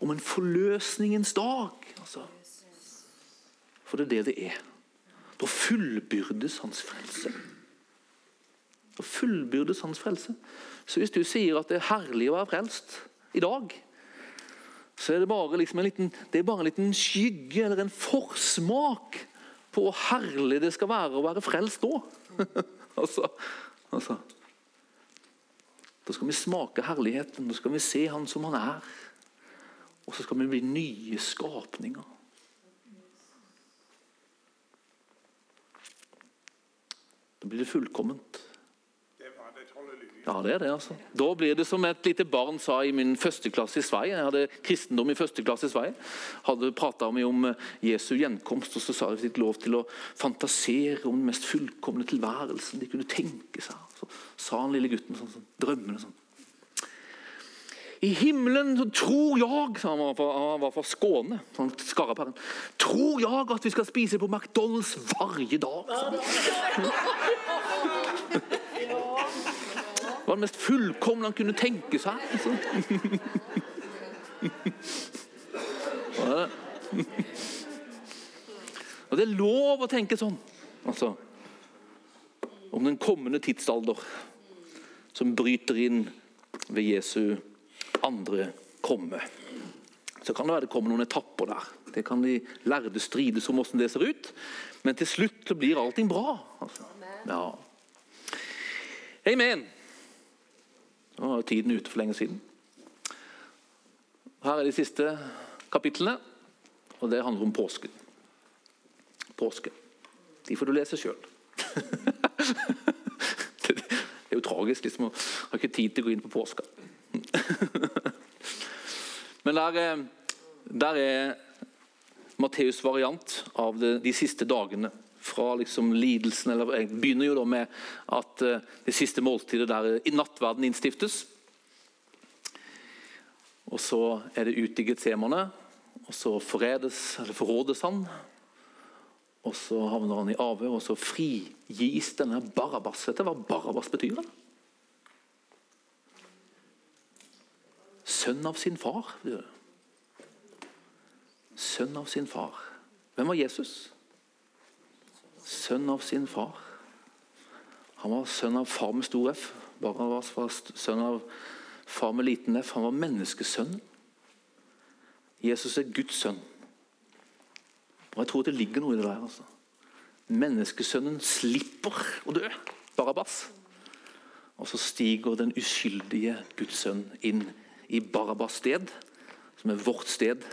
om en forløsningens dag. Altså. For det er det det er. Da fullbyrdes hans frelse. Da fullbyrdes hans frelse. Så hvis du sier at det er herlig å være frelst i dag, så er det bare, liksom en, liten, det bare en liten skygge eller en forsmak på hvor herlig det skal være å være frelst da. altså, altså. Da skal vi smake herligheten, da skal vi se Han som Han er. Og så skal vi bli nye skapninger. Da blir det fullkomment. Ja, det er det, altså. Da blir det som et lite barn sa i min første klasse i Sverige. Jeg hadde kristendom i første klasse i Sverige. Hadde prata med om eh, Jesu gjenkomst, og så sa de fikk lov til å fantasere om den mest fullkomne tilværelsen de kunne tenke seg. Så sa han lille gutten sånn, sånn drømmende sånn. I himmelen så tror jeg han var fra, han var fra Skåne, sånn tror jeg at vi skal spise på McDonald's hver dag. Det var det mest fullkomne han kunne tenke seg. det. Og det er lov å tenke sånn. Altså, om den kommende tidsalder som bryter inn ved Jesu andre komme. Så kan det være det kommer noen etapper der. Det kan de lærde strides om hvordan det ser ut. Men til slutt så blir allting bra. Altså. Ja. Amen. Nå var tiden ute for lenge siden. Her er de siste kapitlene, og det handler om påsken. Påske. De får du lese sjøl. Det er jo tragisk liksom, jeg har ikke tid til å gå inn på påska. Men der, er- der er Matteus' variant av det, de siste dagene. Fra liksom lidelsen, eller jeg begynner jo da med at eh, det siste måltidet der i nattverden innstiftes. Og så er det ut i Getsemane, og så forredes, eller forrådes han. Og så havner han i avhør, og så frigis denne Barabas. Vet du hva Barabas betyr? Eller? Sønn av sin far. Sønn av sin far. Hvem var Jesus? Sønn av sin far. Han var sønn av far med stor F. Barabbas var sønn av far med liten F. Han var menneskesønnen. Jesus er Guds sønn. Og jeg tror det ligger noe i det der. altså. Menneskesønnen slipper å dø. Barabbas. Og så stiger den uskyldige Guds sønn inn i Barabbas sted, som er vårt sted.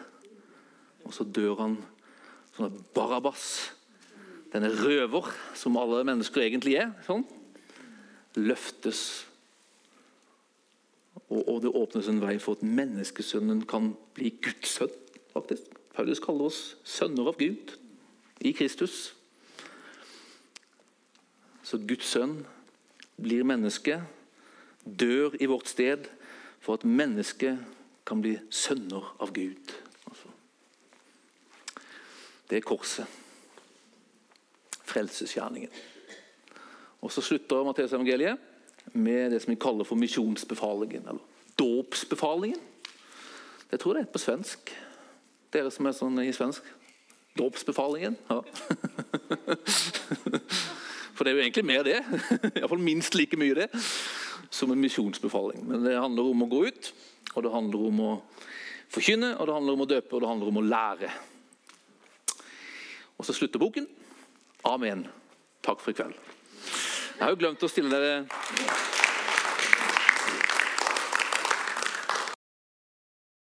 Og så dør han sånn at Barabbas, denne røver som alle mennesker egentlig er, sånn, løftes. Og, og det åpnes en vei for at menneskesønnen kan bli Guds sønn. faktisk. Paulus kaller oss sønner av Gud i Kristus. Så Guds sønn blir menneske, dør i vårt sted for at mennesket kan bli sønner av Gud. Altså. Det er korset. Frelsesgjerningen. Og Så slutter Matteusevangeliet med det som vi kaller for misjonsbefalingen. Eller dåpsbefalingen. Det tror jeg det er på svensk. Dere som er sånn i svensk. Dåpsbefalingen. Ja. For det er jo egentlig mer det. Iallfall minst like mye det som en misjonsbefaling. Men det handler om å gå ut, og det handler om å forkynne, og det handler om å døpe, og det handler om å lære. Og så slutter boken. Amen. Takk for i kveld. Jeg har jo glemt å stille dere